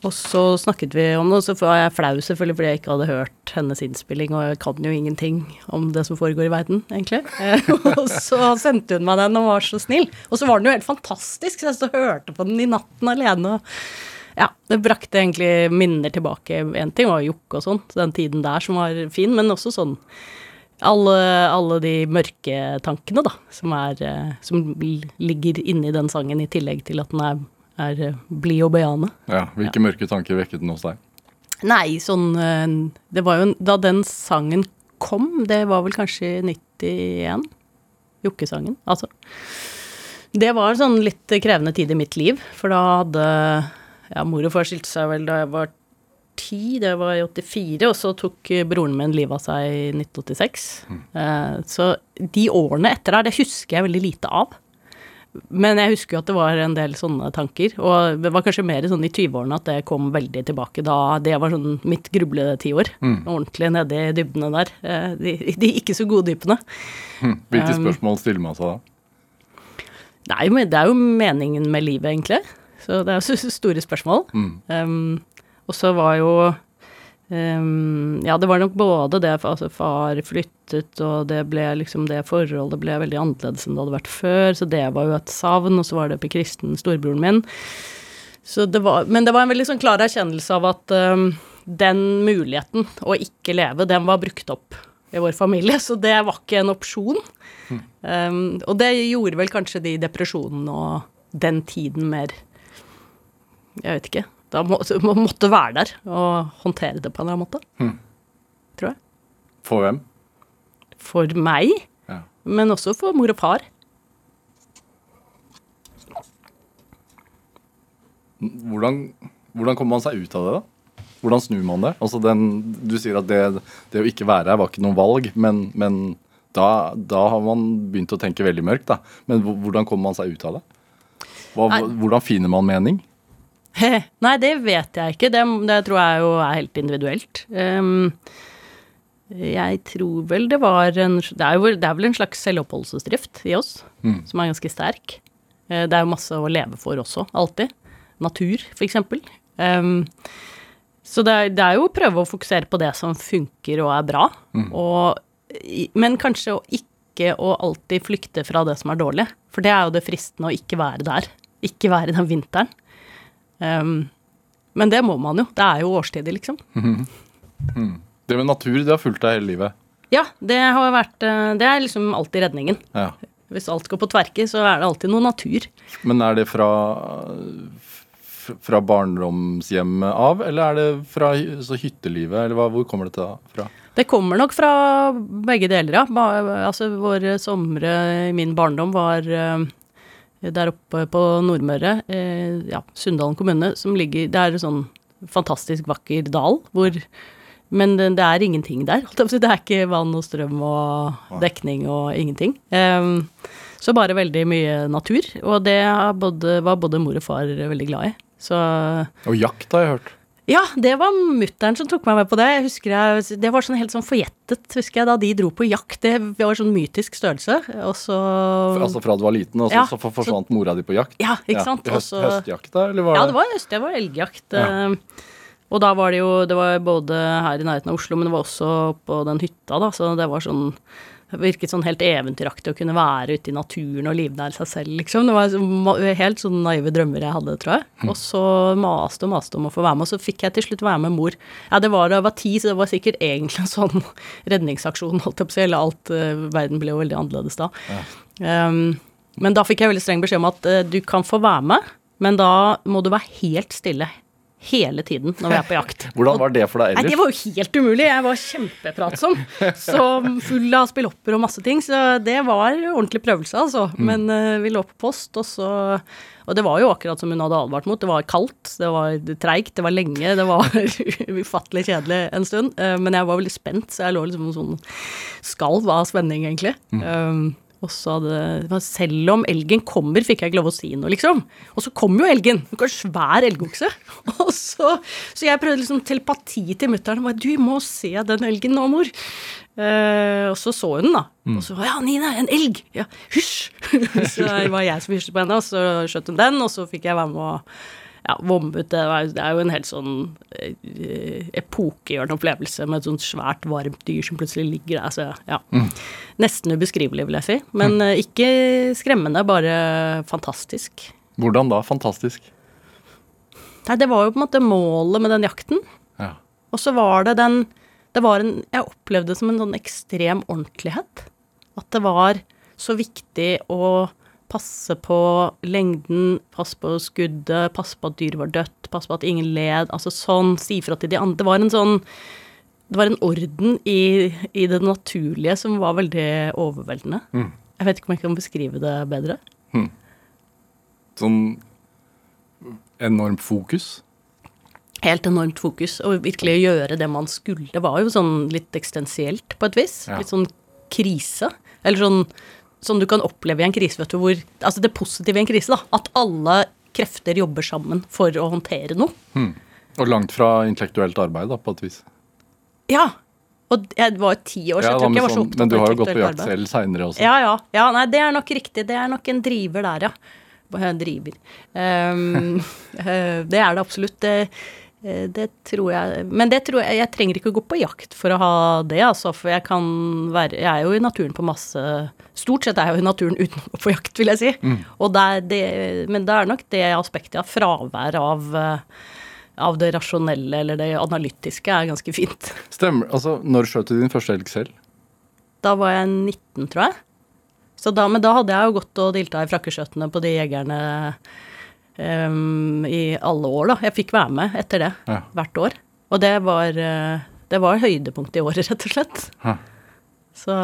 D: Og så snakket vi om det, og så var jeg flau selvfølgelig fordi jeg ikke hadde hørt hennes innspilling, og jeg kan jo ingenting om det som foregår i verden, egentlig. Eh, og så sendte hun meg den og var så snill. Og så var den jo helt fantastisk, så jeg og hørte på den i natten alene. og ja, det brakte egentlig minner tilbake. En ting var Jokke og sånn, den tiden der som var fin, men også sånn alle, alle de mørke tankene, da, som, er, eh, som ligger inni den sangen, i tillegg til at den er, er eh, blid og bejaende.
B: Ja, Hvilke mørke tanker vekket den hos deg?
D: Nei, sånn eh, Det var jo Da den sangen kom, det var vel kanskje 91, Jokke-sangen, altså. Det var sånn litt krevende tid i mitt liv, for da hadde Ja, mor og far skilte seg vel da jeg var ti, det var i 84, og så tok eh, broren min livet av seg i 1986. Eh, så de årene etter der, det husker jeg veldig lite av. Men jeg husker jo at det var en del sånne tanker, og det var kanskje mer sånn i 20-årene at det kom veldig tilbake da. Det var sånn mitt grubletiår. Ordentlig nede i dybdene der. Eh, De, de ikke så gode dypene.
B: Hm. Hvilke
D: Um,
B: spørsmål stiller man seg da?
D: Nei, men det er jo meningen med livet, egentlig. Så det er jo store spørsmål. Um, og så var jo um, Ja, det var nok både det altså far flyttet, og det ble liksom det forholdet ble veldig annerledes enn det hadde vært før, så det var jo et savn, og så var det Per Kristen, storebroren min. Så det var, men det var en veldig sånn klar erkjennelse av at um, den muligheten å ikke leve, den var brukt opp i vår familie, så det var ikke en opsjon. Um, og det gjorde vel kanskje de depresjonene og den tiden mer Jeg vet ikke. Da må, man måtte være der og håndtere det på en eller annen måte. Tror jeg.
B: For hvem?
D: For meg,
B: Ja.
D: men også for mor og far.
B: Hvordan, hvordan kommer man seg ut av det, da? Hvordan snur man det? Altså den, du sier at det, det å ikke være her var ikke noe valg, men, men da, da har man begynt å tenke veldig mørkt. da. Men hvordan kommer man seg ut av det? Hva, hvordan finner man mening?
D: Nei, det vet jeg ikke. Det, det tror jeg jo er helt individuelt. Um, jeg tror vel det var en Det er, jo, det er vel en slags selvoppholdelsesdrift i oss, som er ganske sterk. Eh, Det er jo masse å leve for også, alltid. Natur, eksempel. Um, så det er, det er jo å prøve å fokusere på det som funker og er bra, og, men kanskje å ikke å alltid flykte fra det som er dårlig. For det er jo det fristende å ikke være der. Ikke være den vinteren. Um, men det må man jo. Det er jo årstider, liksom.
B: Det med natur det har fulgt deg hele livet.
D: Ja, det har vært eh, Det er liksom alltid redningen.
B: Ja.
D: Hvis alt går på tverke, så er det alltid noe natur.
B: Men er det fra, fra barndomshjemmet av, eller er det fra så hyttelivet? Eller hvor kommer dette fra?
D: Det kommer nok fra begge deler, ja. Altså, våre somre i min barndom var eh, der oppe på Nordmøre, eh, ja, Sunndalen kommune, som ligger Det er en sånn fantastisk vakker dal hvor Men det, det er ingenting der. Det er ikke vann og strøm og dekning og ingenting. Em, så bare veldig mye natur, og det både, var både mor og far veldig glad i. Så
B: Og jakt har jeg hørt.
D: Ja, det var mutter'n som tok meg med på det. Jeg husker jeg, Det var sånn helt sånn forjettet, husker jeg, da de dro på jakt. Det var sånn mytisk størrelse. Og så
B: Altså fra du var liten, og så,
D: Ja,
B: så forsvant mora di på jakt?
D: Ja, ikke sant?
B: Høst,
D: Og
B: høstjakt da, eller var
D: Ja, det var høst, det var elgjakt.
B: Ja.
D: eh, Og da var det jo Det var både her i nærheten av Oslo, men det var også på den hytta, da. Så det var sånn det virket sånn helt eventyraktig å kunne være ute i naturen og livnære seg selv, liksom. Det var helt sånne naive drømmer jeg hadde, tror jeg. Og så maste og maste om å få være med, og så fikk jeg til slutt være med mor. Ja, det var da jeg var ti, så det var sikkert egentlig en sånn redningsaksjon, holdt jeg på å si, eller alt eh, Verden ble jo veldig annerledes da. Um, men da fikk jeg veldig streng beskjed om at uh, du kan få være med, men da må du være helt stille hele tiden når vi er på jakt.
B: Hvordan var det for deg
D: Nei, det var jo helt umulig. Jeg var kjempepratsom. Så full av spillopper og masse ting. Så det var ordentlig prøvelse, altså. Men uh, vi lå på post, og så Og det var jo akkurat som hun hadde advart mot. Det var kaldt, det var treigt, det var lenge, det var ufattelig kjedelig en stund. Eh, men jeg var veldig spent, så jeg lå liksom sånn skalv av spenning, egentlig. Um, og så hadde Selv om elgen kommer, fikk jeg ikke lov å si noe, liksom. Og så kom jo elgen. En kan svær elgokse. Og så, så jeg prøvde liksom telepati til mutter'n. Du må se den elgen nå, mor. Uh, og så så hun den, da. Og så Ja, Nina, en elg! Ja, hysj! så det var jeg som hysjet på henne, og så skjøt hun den, og så fikk jeg være med å ja, vomme. Det, er jo en helt sånn eh, epokegjørende opplevelse med et sånt svært, varmt dyr som plutselig ligger der. Så ja. Nesten ubeskrivelig, vil jeg si. Men mm. ikke skremmende, bare fantastisk.
B: Hvordan da? Fantastisk.
D: Nei, det var jo på en måte målet med den jakten.
B: Ja.
D: Og så var det den Det var en Jeg opplevde det som en sånn ekstrem ordentlighet. At det var så viktig å passe på lengden, passe på skuddet, passe på at dyret var dødt, passe på at ingen led. Altså sånn, si fra til de andre. Det var en sånn Det var en orden i, i det naturlige som var veldig overveldende. Jeg vet ikke om jeg kan beskrive det bedre.
B: Sånn enormt fokus.
D: helt enormt fokus og virkelig gjøre det man skulle. Det var jo sånn litt eksistensielt på et vis.
B: Ja.
D: Litt sånn krise. Eller sånn som du kan oppleve i en krise, vet du, hvor Altså det positive i en krise, da. At alle krefter jobber sammen for å håndtere noe.
B: Og langt fra intellektuelt arbeid, da, på et vis.
D: Ja. Og jeg var jo ti år, så
B: Ja,
D: jeg tror ikke
B: men,
D: jeg var så
B: sånn,
D: opptatt
B: men du har jo gått på jakt
D: arbeid.
B: selv seinere også.
D: Ja, ja. ja nei, det er nok riktig. Det er nok en driver der, ja. En driver. Eh, det er det absolutt. Det, eh, det tror jeg Men det tror jeg Jeg trenger ikke å gå på jakt for å ha det, altså. For jeg kan være Jeg er jo i naturen på masse Stort sett er jeg jo i naturen uten å gå på jakt, vil jeg si. Og det det, men det er nok det aspektet av fravær av eh, av det rasjonelle eller det analytiske er ganske fint.
B: Stemmer. Altså, når skjøt du din første elg selv?
D: Da var jeg 19, tror jeg. Så da, men da hadde jeg jo gått og dilta i frakkeskjøttene på de jegerne em, i alle år, da. Jeg fikk være med etter det,
B: Ja.
D: hvert år. Og det var, eh, det var høydepunktet i året, rett og slett.
B: Ja.
D: Så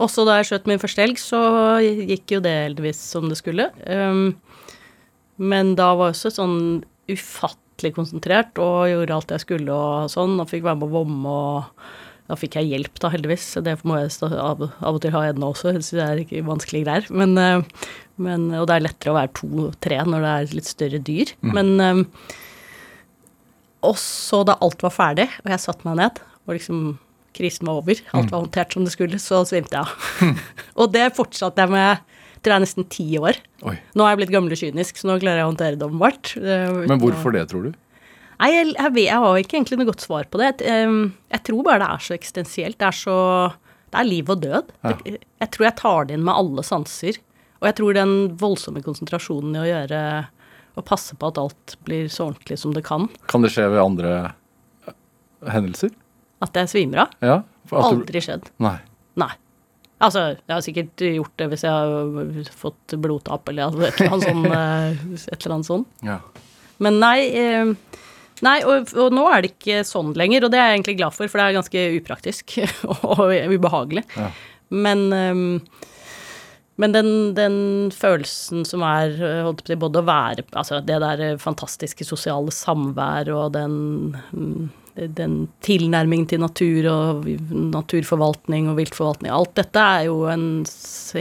D: Også da jeg skjøt min første elg, så gikk jo det heldigvis som det skulle. Um, men da var jeg også sånn ufattelig konsentrert og gjorde alt jeg skulle og sånn, og fikk være med å vomme og da fikk jeg hjelp, da, heldigvis. Det må jeg stå, av, av og til ha ennå også. så det er ikke vanskelige greier. Men, eh, men, og det er lettere å være to-tre når det er litt større dyr. Men um, Og så da alt var ferdig, og jeg satte meg ned, og liksom krisen var over, alt var håndtert som det skulle, så svimte jeg av. og det fortsatte jeg med tror jeg nesten ti år.
B: Oi.
D: Nå er jeg blitt gammel og kynisk, så nå klarer jeg å håndtere det åpenbart. Eh,
B: Men hvorfor det, tror du?
D: Nei, jeg, jeg, vet, jeg har ikke egentlig noe godt svar på det. Jeg, jeg tror bare det er så eksistensielt. Det er så Det er liv og død.
B: Ja.
D: Jeg tror jeg tar det inn med alle sanser. Og jeg tror den voldsomme konsentrasjonen i å gjøre Å passe på at alt blir så ordentlig som det kan.
B: Kan det skje ved andre eh, hendelser?
D: At jeg svimer av.
B: Ja?
D: Aldri skjedd.
B: Nei.
D: Nei. Altså, jeg har sikkert gjort det hvis jeg har fått blodtap eller et eller annet sånn. eh, Et eller annet sånt.
B: Ja.
D: Men nei, eh, nei og, og nå er det ikke sånn lenger, og det er jeg egentlig glad for, for det er ganske upraktisk og ubehagelig.
B: Ja.
D: Men, eh, men den, den følelsen som er eh, holdt på både å være Altså det der eh, fantastiske sosiale samvær og den mm, den tilnærmingen til natur og naturforvaltning og viltforvaltning, alt dette er jo en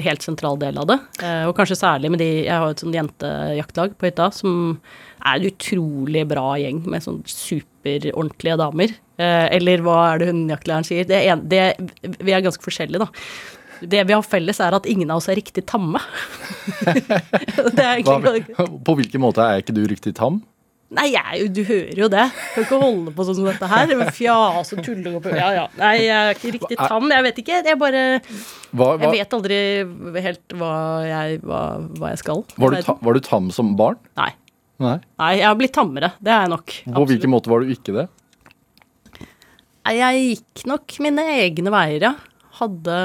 D: helt sentral del av det. Eh, Og kanskje særlig med de Jeg har et sånt jentejaktlag på hytta som er en utrolig bra gjeng med sånn superordentlige damer. Eller hva er det hundejaktlæreren sier? Det er en, det, vi er ganske forskjellige, da. Det vi har felles, er at ingen av oss er riktig tamme. det er
B: Hva,
D: egentlig
B: på hvilken måte er ikke du riktig tam?
D: Nei, jeg, du hører jo det. Kan ikke holde på sånn som dette her. Fjase og tulle og Ja, ja. Nei, jeg er ikke riktig tam. Jeg vet ikke. Jeg bare
B: Hva,
D: Jeg vet aldri helt hva jeg, hva, hva jeg skal.
B: var, du ta, var du tam som barn?
D: Nei.
B: Nei.
D: Nei, jeg har blitt tammere. Det er jeg nok.
B: På hvilken måte var du ikke det?
D: Jeg gikk nok mine egne veier, ja. Hadde,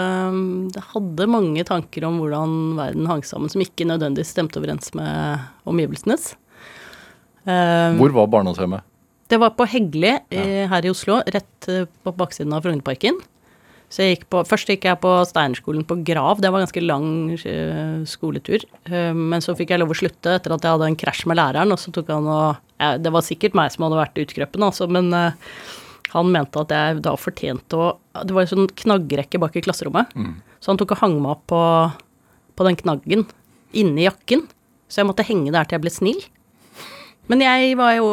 D: hadde mange tanker om hvordan verden hang sammen, som ikke nødvendigvis stemte overens med omgivelsenes. Uh,
B: Hvor var barndomshjemmet?
D: Det var på Hegli ja. her i Oslo, rett eh, på baksiden av Frognerparken. Så jeg gikk på, først gikk jeg på Steinerskolen på Grav, det var en ganske lang eh, skoletur. Eh, men så fikk jeg lov å slutte etter at jeg hadde en krasj med læreren, og så tok han og Det var sikkert meg som hadde vært utkrøpen, altså, men eh, han mente at jeg da fortjente å Det var en sånn knaggrekke bak i klasserommet, så han tok og hang meg opp på, på den knaggen inni jakken. Så jeg måtte henge der til jeg ble snill. Men jeg var jo,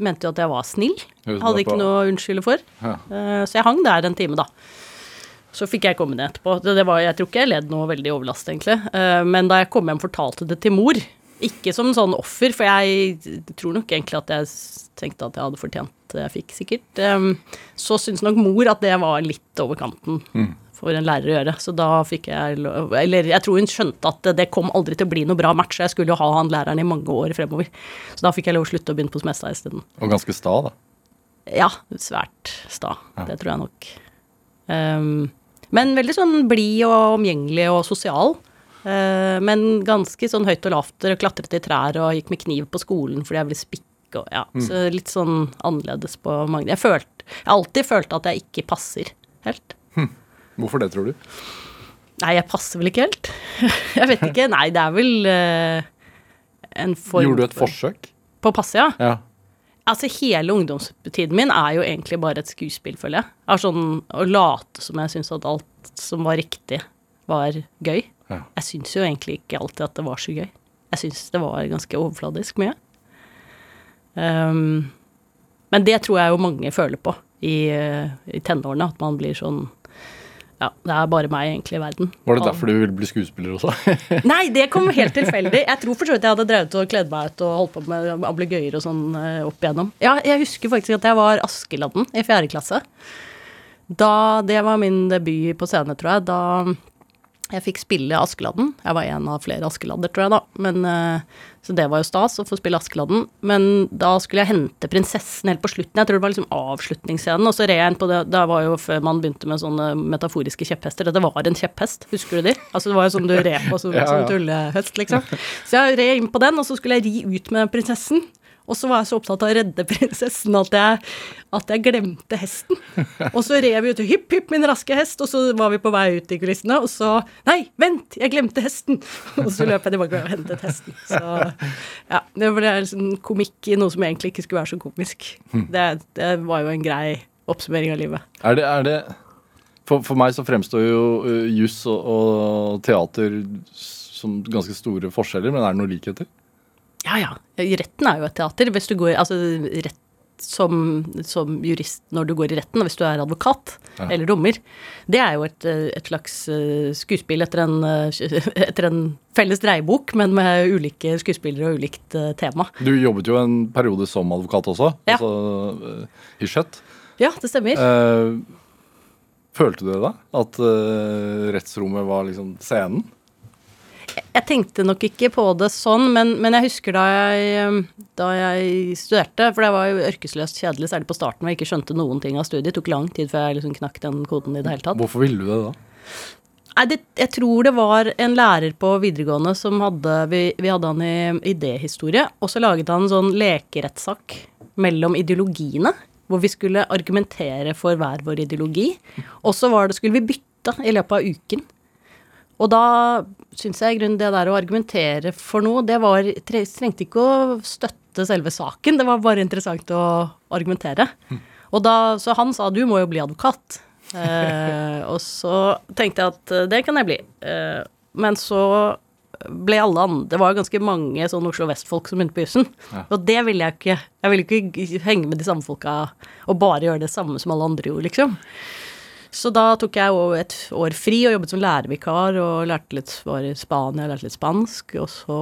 D: mente jo at jeg var snill. Hadde ikke noe å unnskylde for.
B: Ja.
D: Eh, Så jeg hang der en time, da. Så fikk jeg komme ned etterpå. Det, var, jeg tror ikke jeg led noe veldig overlast, egentlig. Eh, Men da jeg kom hjem, fortalte det til mor. Ikke som en sånn offer, for jeg tror nok egentlig at jeg tenkte at jeg hadde fortjent jeg fikk, sikkert. Så syntes nok mor at det var litt over kanten for en lærer å gjøre. Så da fikk jeg Eller jeg tror hun skjønte at det- kom aldri til å bli noe bra match, jeg skulle jo ha han læreren i mange år fremover. Så da fikk jeg lov å slutte å begynne på Smestad isteden.
B: Og ganske sta, da.
D: Ja, svært sta. Det tror jeg nok. Um, men veldig sånn blid og omgjengelig og sosial. Uh, men ganske sånn høyt og lavt. Klatret i trær og gikk med kniv på skolen fordi jeg ville spikke og ja. Så litt sånn annerledes på mange Jeg har alltid følt at jeg ikke passer helt.
B: Hvorfor det, tror du?
D: Nei, jeg passer vel ikke helt. jeg vet ikke. Nei, det er vel uh, en form
B: Gjorde du et forsøk?
D: På å passe, ja.
B: Ja.
D: Altså, hele ungdomstiden min er jo egentlig bare et skuespill, føler jeg. Er sånn å late som jeg syns at alt som var riktig, var gøy.
B: Ja.
D: Jeg syns jo egentlig ikke alltid at det var så gøy. Jeg syns det var ganske overfladisk mye. Ehm, men det tror jeg jo mange føler på i, eh, i tenårene, at man blir sånn Ja, det er bare meg egentlig i verden.
B: Var det derfor du ville bli skuespiller også?
D: Nei, det kom helt tilfeldig. Jeg tror for så vidt jeg hadde drevet og kledd meg ut og holdt på med ablegøyer og sånn eh, opp igjennom. Ja, jeg husker faktisk at jeg var Askeladden i fjerde klasse. Da, det var min debut på scene, tror jeg. Da jeg fikk spille Askeladden. Jeg var en av flere Askeladder, tror jeg, da. Men, eh, så det var jo stas å få spille Askeladden. Men da skulle jeg hente prinsessen helt på slutten. Jeg tror det var liksom avslutningsscenen. Og så red jeg inn på det Det var jo før man begynte med sånne metaforiske kjepphester. Dette var en kjepphest, husker du de? Altså det var jo sånn du red på som,
B: Ja,
D: som tullehest, liksom. Så jeg red inn på den, og så skulle jeg ri ut med prinsessen. Og så var jeg så opptatt av å redde prinsessen at jeg, at jeg glemte hesten. Og så rev vi ut, hipp, hipp, min raske hest, og så var vi på vei ut i kulissene, og så Nei, vent, jeg glemte hesten! Og så løp jeg tilbake og hentet hesten. Så ja, det ble liksom komikk i noe som egentlig ikke skulle være så komisk. Det, det var jo en grei oppsummering av livet.
B: Er det, er det for, for meg så fremstår jo uh, juss og, og teater som ganske store forskjeller, men er det noen likheter?
D: Ja, ja. Retten er jo et teater. Hvis du går Altså rett som, som jurist når du går i retten, og hvis du er advokat
B: Ja.
D: eller dommer. Det er jo et, et slags eh, skuespill etter en, eh, etter en felles dreiebok, men med ulike skuespillere og ulikt eh, tema.
B: Du jobbet jo en periode som advokat også,
D: Ja.
B: altså i Skjøtt.
D: Ja, det stemmer.
B: Eh, følte du det da? At eh, rettsrommet var liksom scenen?
D: Jeg tenkte nok ikke på det sånn, men, men jeg husker da jeg, da jeg studerte, for det var jo ørkesløst kjedelig, særlig på starten, hvor jeg ikke skjønte noen ting av studiet. Det tok lang tid før jeg liksom knakk den koden i det hele tatt.
B: Hvorfor ville du det da?
D: Nei, det, jeg tror det var en lærer på videregående som hadde Vi, vi hadde han i idéhistorie, og så laget han en sånn lekerettssak mellom ideologiene, hvor vi skulle argumentere for hver vår ideologi. Og så skulle vi bytte i løpet av uken. Og da syns jeg i grunnen det der å argumentere for noe, det var Trengte ikke å støtte selve saken, det var bare interessant å argumentere. Og da, så han sa du må jo bli advokat. Eh, og så tenkte jeg at eh, det kan jeg bli. Eh, men så ble alle andre Det var jo ganske mange sånn Oslo Vest-folk som begynte på jussen. Og det ville jeg ikke. Jeg ville ikke henge med de samme folka og bare gjøre det samme som alle andre gjorde, liksom. Så da tok jeg et år fri og jobbet som lærervikar og lærte litt, var i Spania, lærte litt spansk. Og så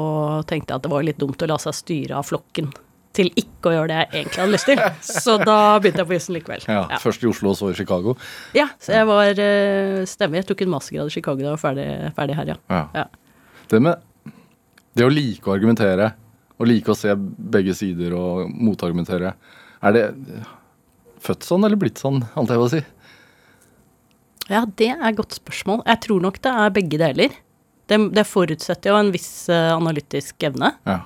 D: tenkte jeg at det var litt dumt å la seg styre av flokken til ikke å gjøre det jeg egentlig hadde lyst til. Så da begynte jeg på jussen likevel.
B: Ja,
D: Ja.
B: Først i Oslo og så i Chicago.
D: Ja, så jeg var eh, Stemmer, jeg tok en mastergrad i Chicago da jeg var ferdig, ferdig her, ja.
B: Ja.
D: ja.
B: Det med det å like å argumentere, og like å se begge sider og motargumentere, er det født sånn eller blitt sånn, antar jeg å si?
D: Ja, det er et godt spørsmål. Jeg tror nok det er begge deler. Det, det forutsetter jo en viss eh, analytisk evne.
B: Ja.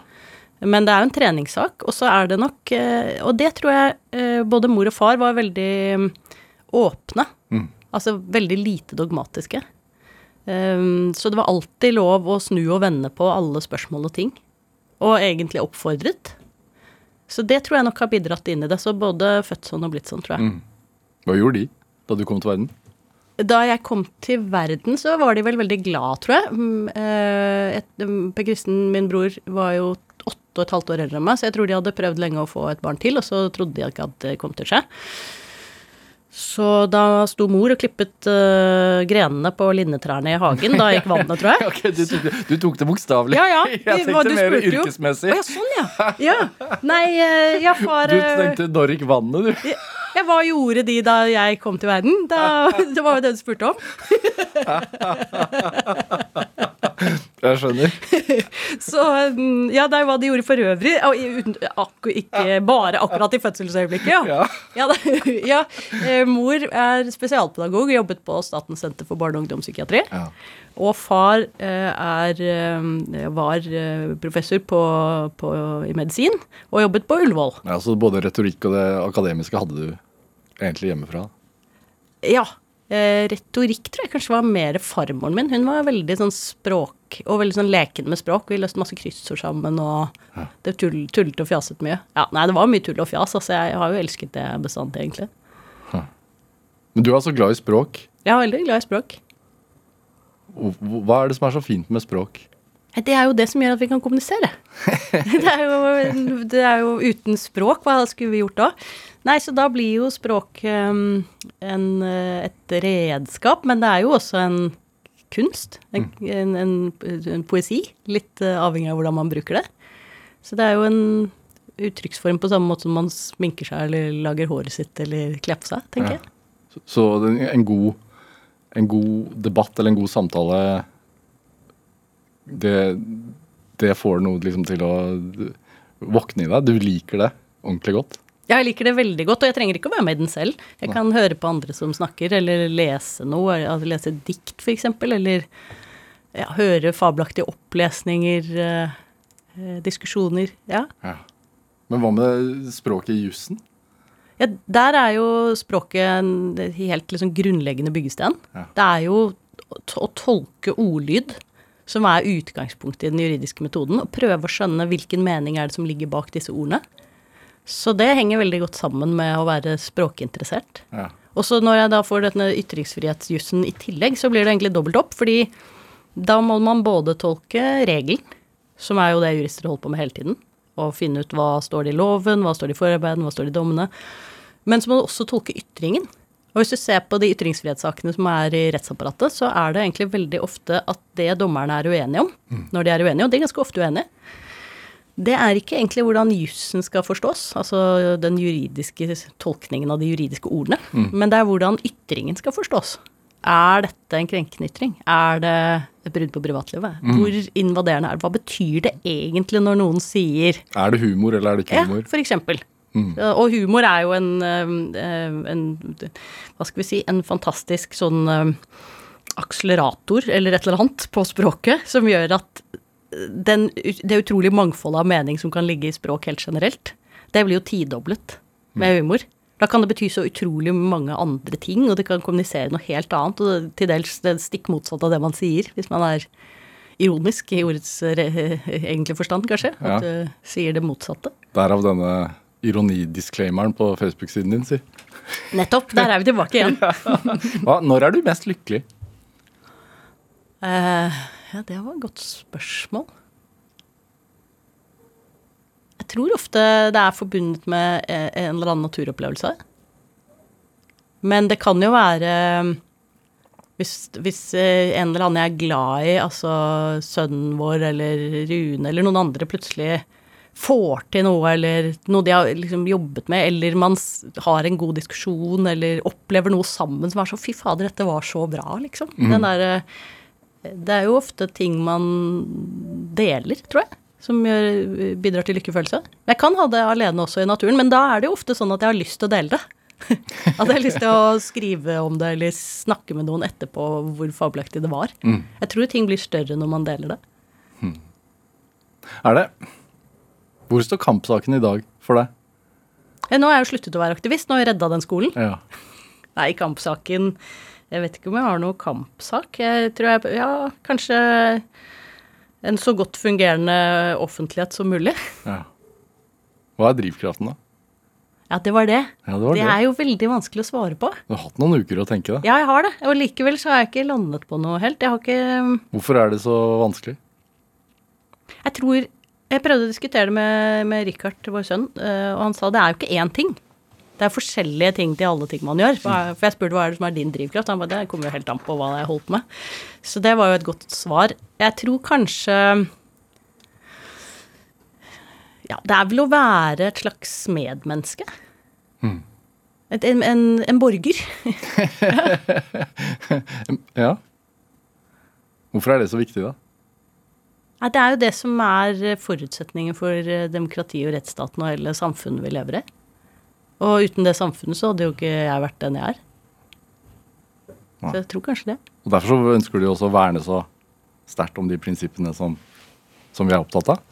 D: Men det er jo en treningssak, og så er det nok eh, Og det tror jeg eh, både mor og far var veldig mm, åpne.
B: Mm.
D: Altså veldig lite dogmatiske. Um, så det var alltid lov å snu og vende på alle spørsmål og ting. Og egentlig oppfordret. Så det tror jeg nok har bidratt inn i det. Så både født sånn og blitt sånn, tror jeg.
B: Mm. Hva gjorde de da du kom til verden?
D: Da jeg kom til verden, så var de vel veldig glad, tror jeg. Mm, eh, mm, Per Kristen, min bror, var jo åtte og et halvt år eldre enn meg, så jeg tror de hadde prøvd lenge å få et barn til, og så trodde de ikke at det kom til å skje. Så da sto mor og klippet uh, grenene på linnetrærne i hagen. Da gikk vannet, tror jeg.
B: okay, du, tok, du tok det bokstavelig.
D: Ja, ja.
B: Jeg tenkte
D: du
B: mer yrkesmessig.
D: Å ja, sånn, ja. ja. Nei, eh, ja, far
B: Du
D: eh,
B: tenkte når gikk vannet, du.
D: Ja, hva gjorde de da jeg kom til verden? Da, det var jo det du spurte om.
B: Jeg skjønner.
D: Så mm, ja, det er hva de gjorde for øvrig. uten- akku- ikke bare akkurat i fødselsøyeblikket, ja.
B: Ja.
D: Ja, ja. eh, Mor er spesialpedagog, jobbet på Statens senter for barne- og ungdomspsykiatri.
B: Ja.
D: Og far eh, er, eh, var professor på, på, i medisin og jobbet på Ullevål.
B: Ja, så både retorikk og det akademiske hadde du egentlig hjemmefra?
D: Ja. Eh, retorikk tror jeg kanskje var mer farmoren min. Hun var veldig sånn språk, og veldig sånn leken med språk. Vi løste masse kryssord sammen, og det tull, tullet og fjaset mye. Ja, nei, det var mye tull og fjas, altså. Jeg har jo elsket det bestandig, egentlig.
B: Men du er altså glad i språk.
D: Jeg er veldig glad i språk.
B: Hva er det som er så fint med språk?
D: Det er jo det som gjør at vi kan kommunisere. det, er jo, det er jo uten språk, hva skulle vi gjort da? Nei, så da blir jo språk um, en, et redskap, men det er jo også en kunst. En, en, en, en poesi. Litt eh, avhengig av hvordan man bruker det. Så det er jo en uttrykksform på samme måte som man sminker seg eller lager håret sitt eller kler på seg, tenker
B: Ja.
D: jeg.
B: Så, så en, god, en god debatt eller en god samtale det, det får noe liksom til å våkne i deg. Du liker det ordentlig godt.
D: Ja, jeg liker det veldig godt, og jeg trenger ikke å være med i den selv. Jeg kan høre på andre som snakker, eller lese noe, altså lese dikt f.eks., eller ja, høre fabelaktige opplesninger, eh, eh, diskusjoner. Ja.
B: Men hva med språket i jussen?
D: ja, der er jo språket en helt liksom grunnleggende byggesten.
B: Ja.
D: Det er jo å tolke ordlyd som er utgangspunktet i den juridiske metoden, og prøve å skjønne hvilken mening er det som ligger bak disse ordene. Så det henger veldig godt sammen med å være språkinteressert.
B: Ja.
D: Og så når jeg da får denne ytringsfrihetsjussen i tillegg, så blir det egentlig dobbelt opp, fordi da må man både tolke regelen, som er jo det jurister holder på med hele tiden, og finne ut hva står det i loven, hva står det i forarbeiden, hva står det i dommene, men så må du også tolke ytringen. Og hvis du ser på de ytringsfrihetssakene som er i rettsapparatet, så er det egentlig veldig ofte at det dommerne er uenige om, når de er uenige, og de er ganske ofte uenige, det er ikke egentlig hvordan jussen skal forstås, altså den juridiske tolkningen av de juridiske ordene, men det er hvordan ytringen skal forstås. Er dette en krenkende ytring? Er det et brudd på privatlivet? Hvor invaderende er det? Hva betyr det egentlig når noen sier
B: Er det humor, eller er det ikke humor?
D: ja, for eksempel. Ja, Og humor er jo en, eh, en Hva skal vi si En fantastisk sånn eh, akselerator eller et eller annet på språket som gjør at den, det utrolig mangfoldet av mening som kan ligge i språk helt generelt, det blir jo tidoblet med humor. Da kan det bety så utrolig mange andre ting, og det kan kommunisere noe helt annet, og til dels det stikk motsatt av det man sier, hvis man er ironisk i ordets egentlige forstand, kanskje.
B: Ja.
D: At du sier det motsatte.
B: Derav denne ironidisclaimeren på Facebook-siden din, si.
D: Nettopp. Der er vi tilbake igjen.
B: Hva, når er du mest lykkelig?
D: Uh, ja, det var et godt spørsmål. Jeg tror ofte det er forbundet med eh, en eller annen naturopplevelse. Men det kan jo være hvis, hvis eh, en eller annen jeg er glad i, altså sønnen vår eller Rune eller noen andre, plutselig får til noe, eller noe de har liksom jobbet med, eller man har en god diskusjon, eller opplever noe sammen som er så Fy fader, dette var så bra, liksom. Den Der, det er jo ofte ting man deler, tror jeg, som gjør, bidrar til lykkefølelse. Jeg kan ha det alene også i naturen, men da er det jo ofte sånn at jeg har lyst til å dele det. at jeg har lyst til å skrive om det eller snakke med noen etterpå hvor fabelaktig det var. Jeg tror ting blir større når man deler det.
B: Er det Hvor står kampsaken i dag for deg?
D: Ja, Nå har jeg jo sluttet å være aktivist, nå har jeg redda den skolen.
B: Ja.
D: Nei, kampsaken Jeg vet ikke om jeg har noe kampsak. Jeg tror jeg Ja, kanskje en så godt fungerende offentlighet som mulig.
B: ja. Hva er drivkraften, da?
D: Ja, det var det.
B: Ja, det var
D: Det
B: det.
D: er jo veldig vanskelig å svare på.
B: Du har hatt noen uker å tenke deg.
D: Ja, jeg har det. Og likevel så har jeg ikke landet på noe helt. Jeg har ikke
B: Hvorfor er det så vanskelig?
D: Jeg tror Jeg prøvde å diskutere det med, med Richard, vår sønn, eh, og han sa det er jo ikke én ting. Det er forskjellige ting til alle ting man gjør. Er- For jeg spurte hva er det som er din drivkraft. Han bare det kommer jo helt an på hva jeg holdt på med. Så det var jo et godt svar. Jeg tror kanskje Ja, det er vel å være et slags medmenneske. Et, en, en, en borger.
B: Ja. Hvorfor er det så viktig, da?
D: Nei, det er jo det som er forutsetningen for eh, demokrati og rettsstaten og hele samfunnet vi lever i. Og uten det samfunnet så hadde jo ikke jeg vært den jeg er. Så jeg tror kanskje det.
B: Og Derfor så ønsker du også å verne så sterkt om de prinsippene som, som vi er opptatt av.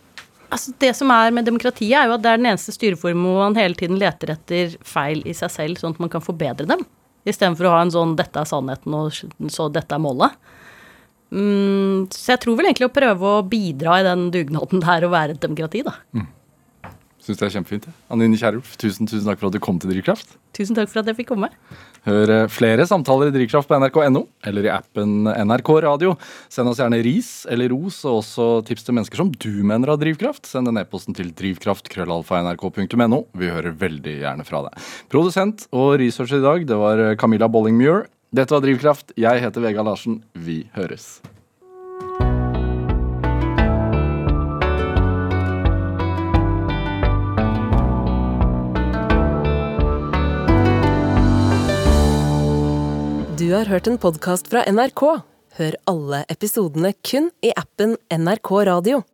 D: Altså Det som er med demokratiet, er jo at det er den eneste styreformen hvor man hele tiden leter etter feil i seg selv, sånn at man kan forbedre dem. Istedenfor å ha en sånn 'dette er sannheten', og så 'dette er målet'. Mm, så jeg tror vel egentlig å prøve å bidra i den dugnaden der og være et demokrati, da.
B: Syns det er kjempefint. Ja. Anine Kierulf, tusen, tusen takk for at du kom til Drivkraft.
D: Tusen takk for at jeg fikk komme.
B: Hør eh, flere samtaler i Drivkraft på nrk.no eller i appen NRK Radio. Send oss gjerne ris eller ros, og også tips til mennesker som du mener har drivkraft. Send den e-posten til drivkraft.krøllalfa.nrk.no. Vi hører veldig gjerne fra deg. Produsent og researcher i dag, det var eh, Camilla Bolling-Muir. Dette var Drivkraft. Jeg heter Vega Larsen. Vi høres.
A: Du har hørt en podkast fra NRK. Hør alle episodene kun i appen NRK Radio.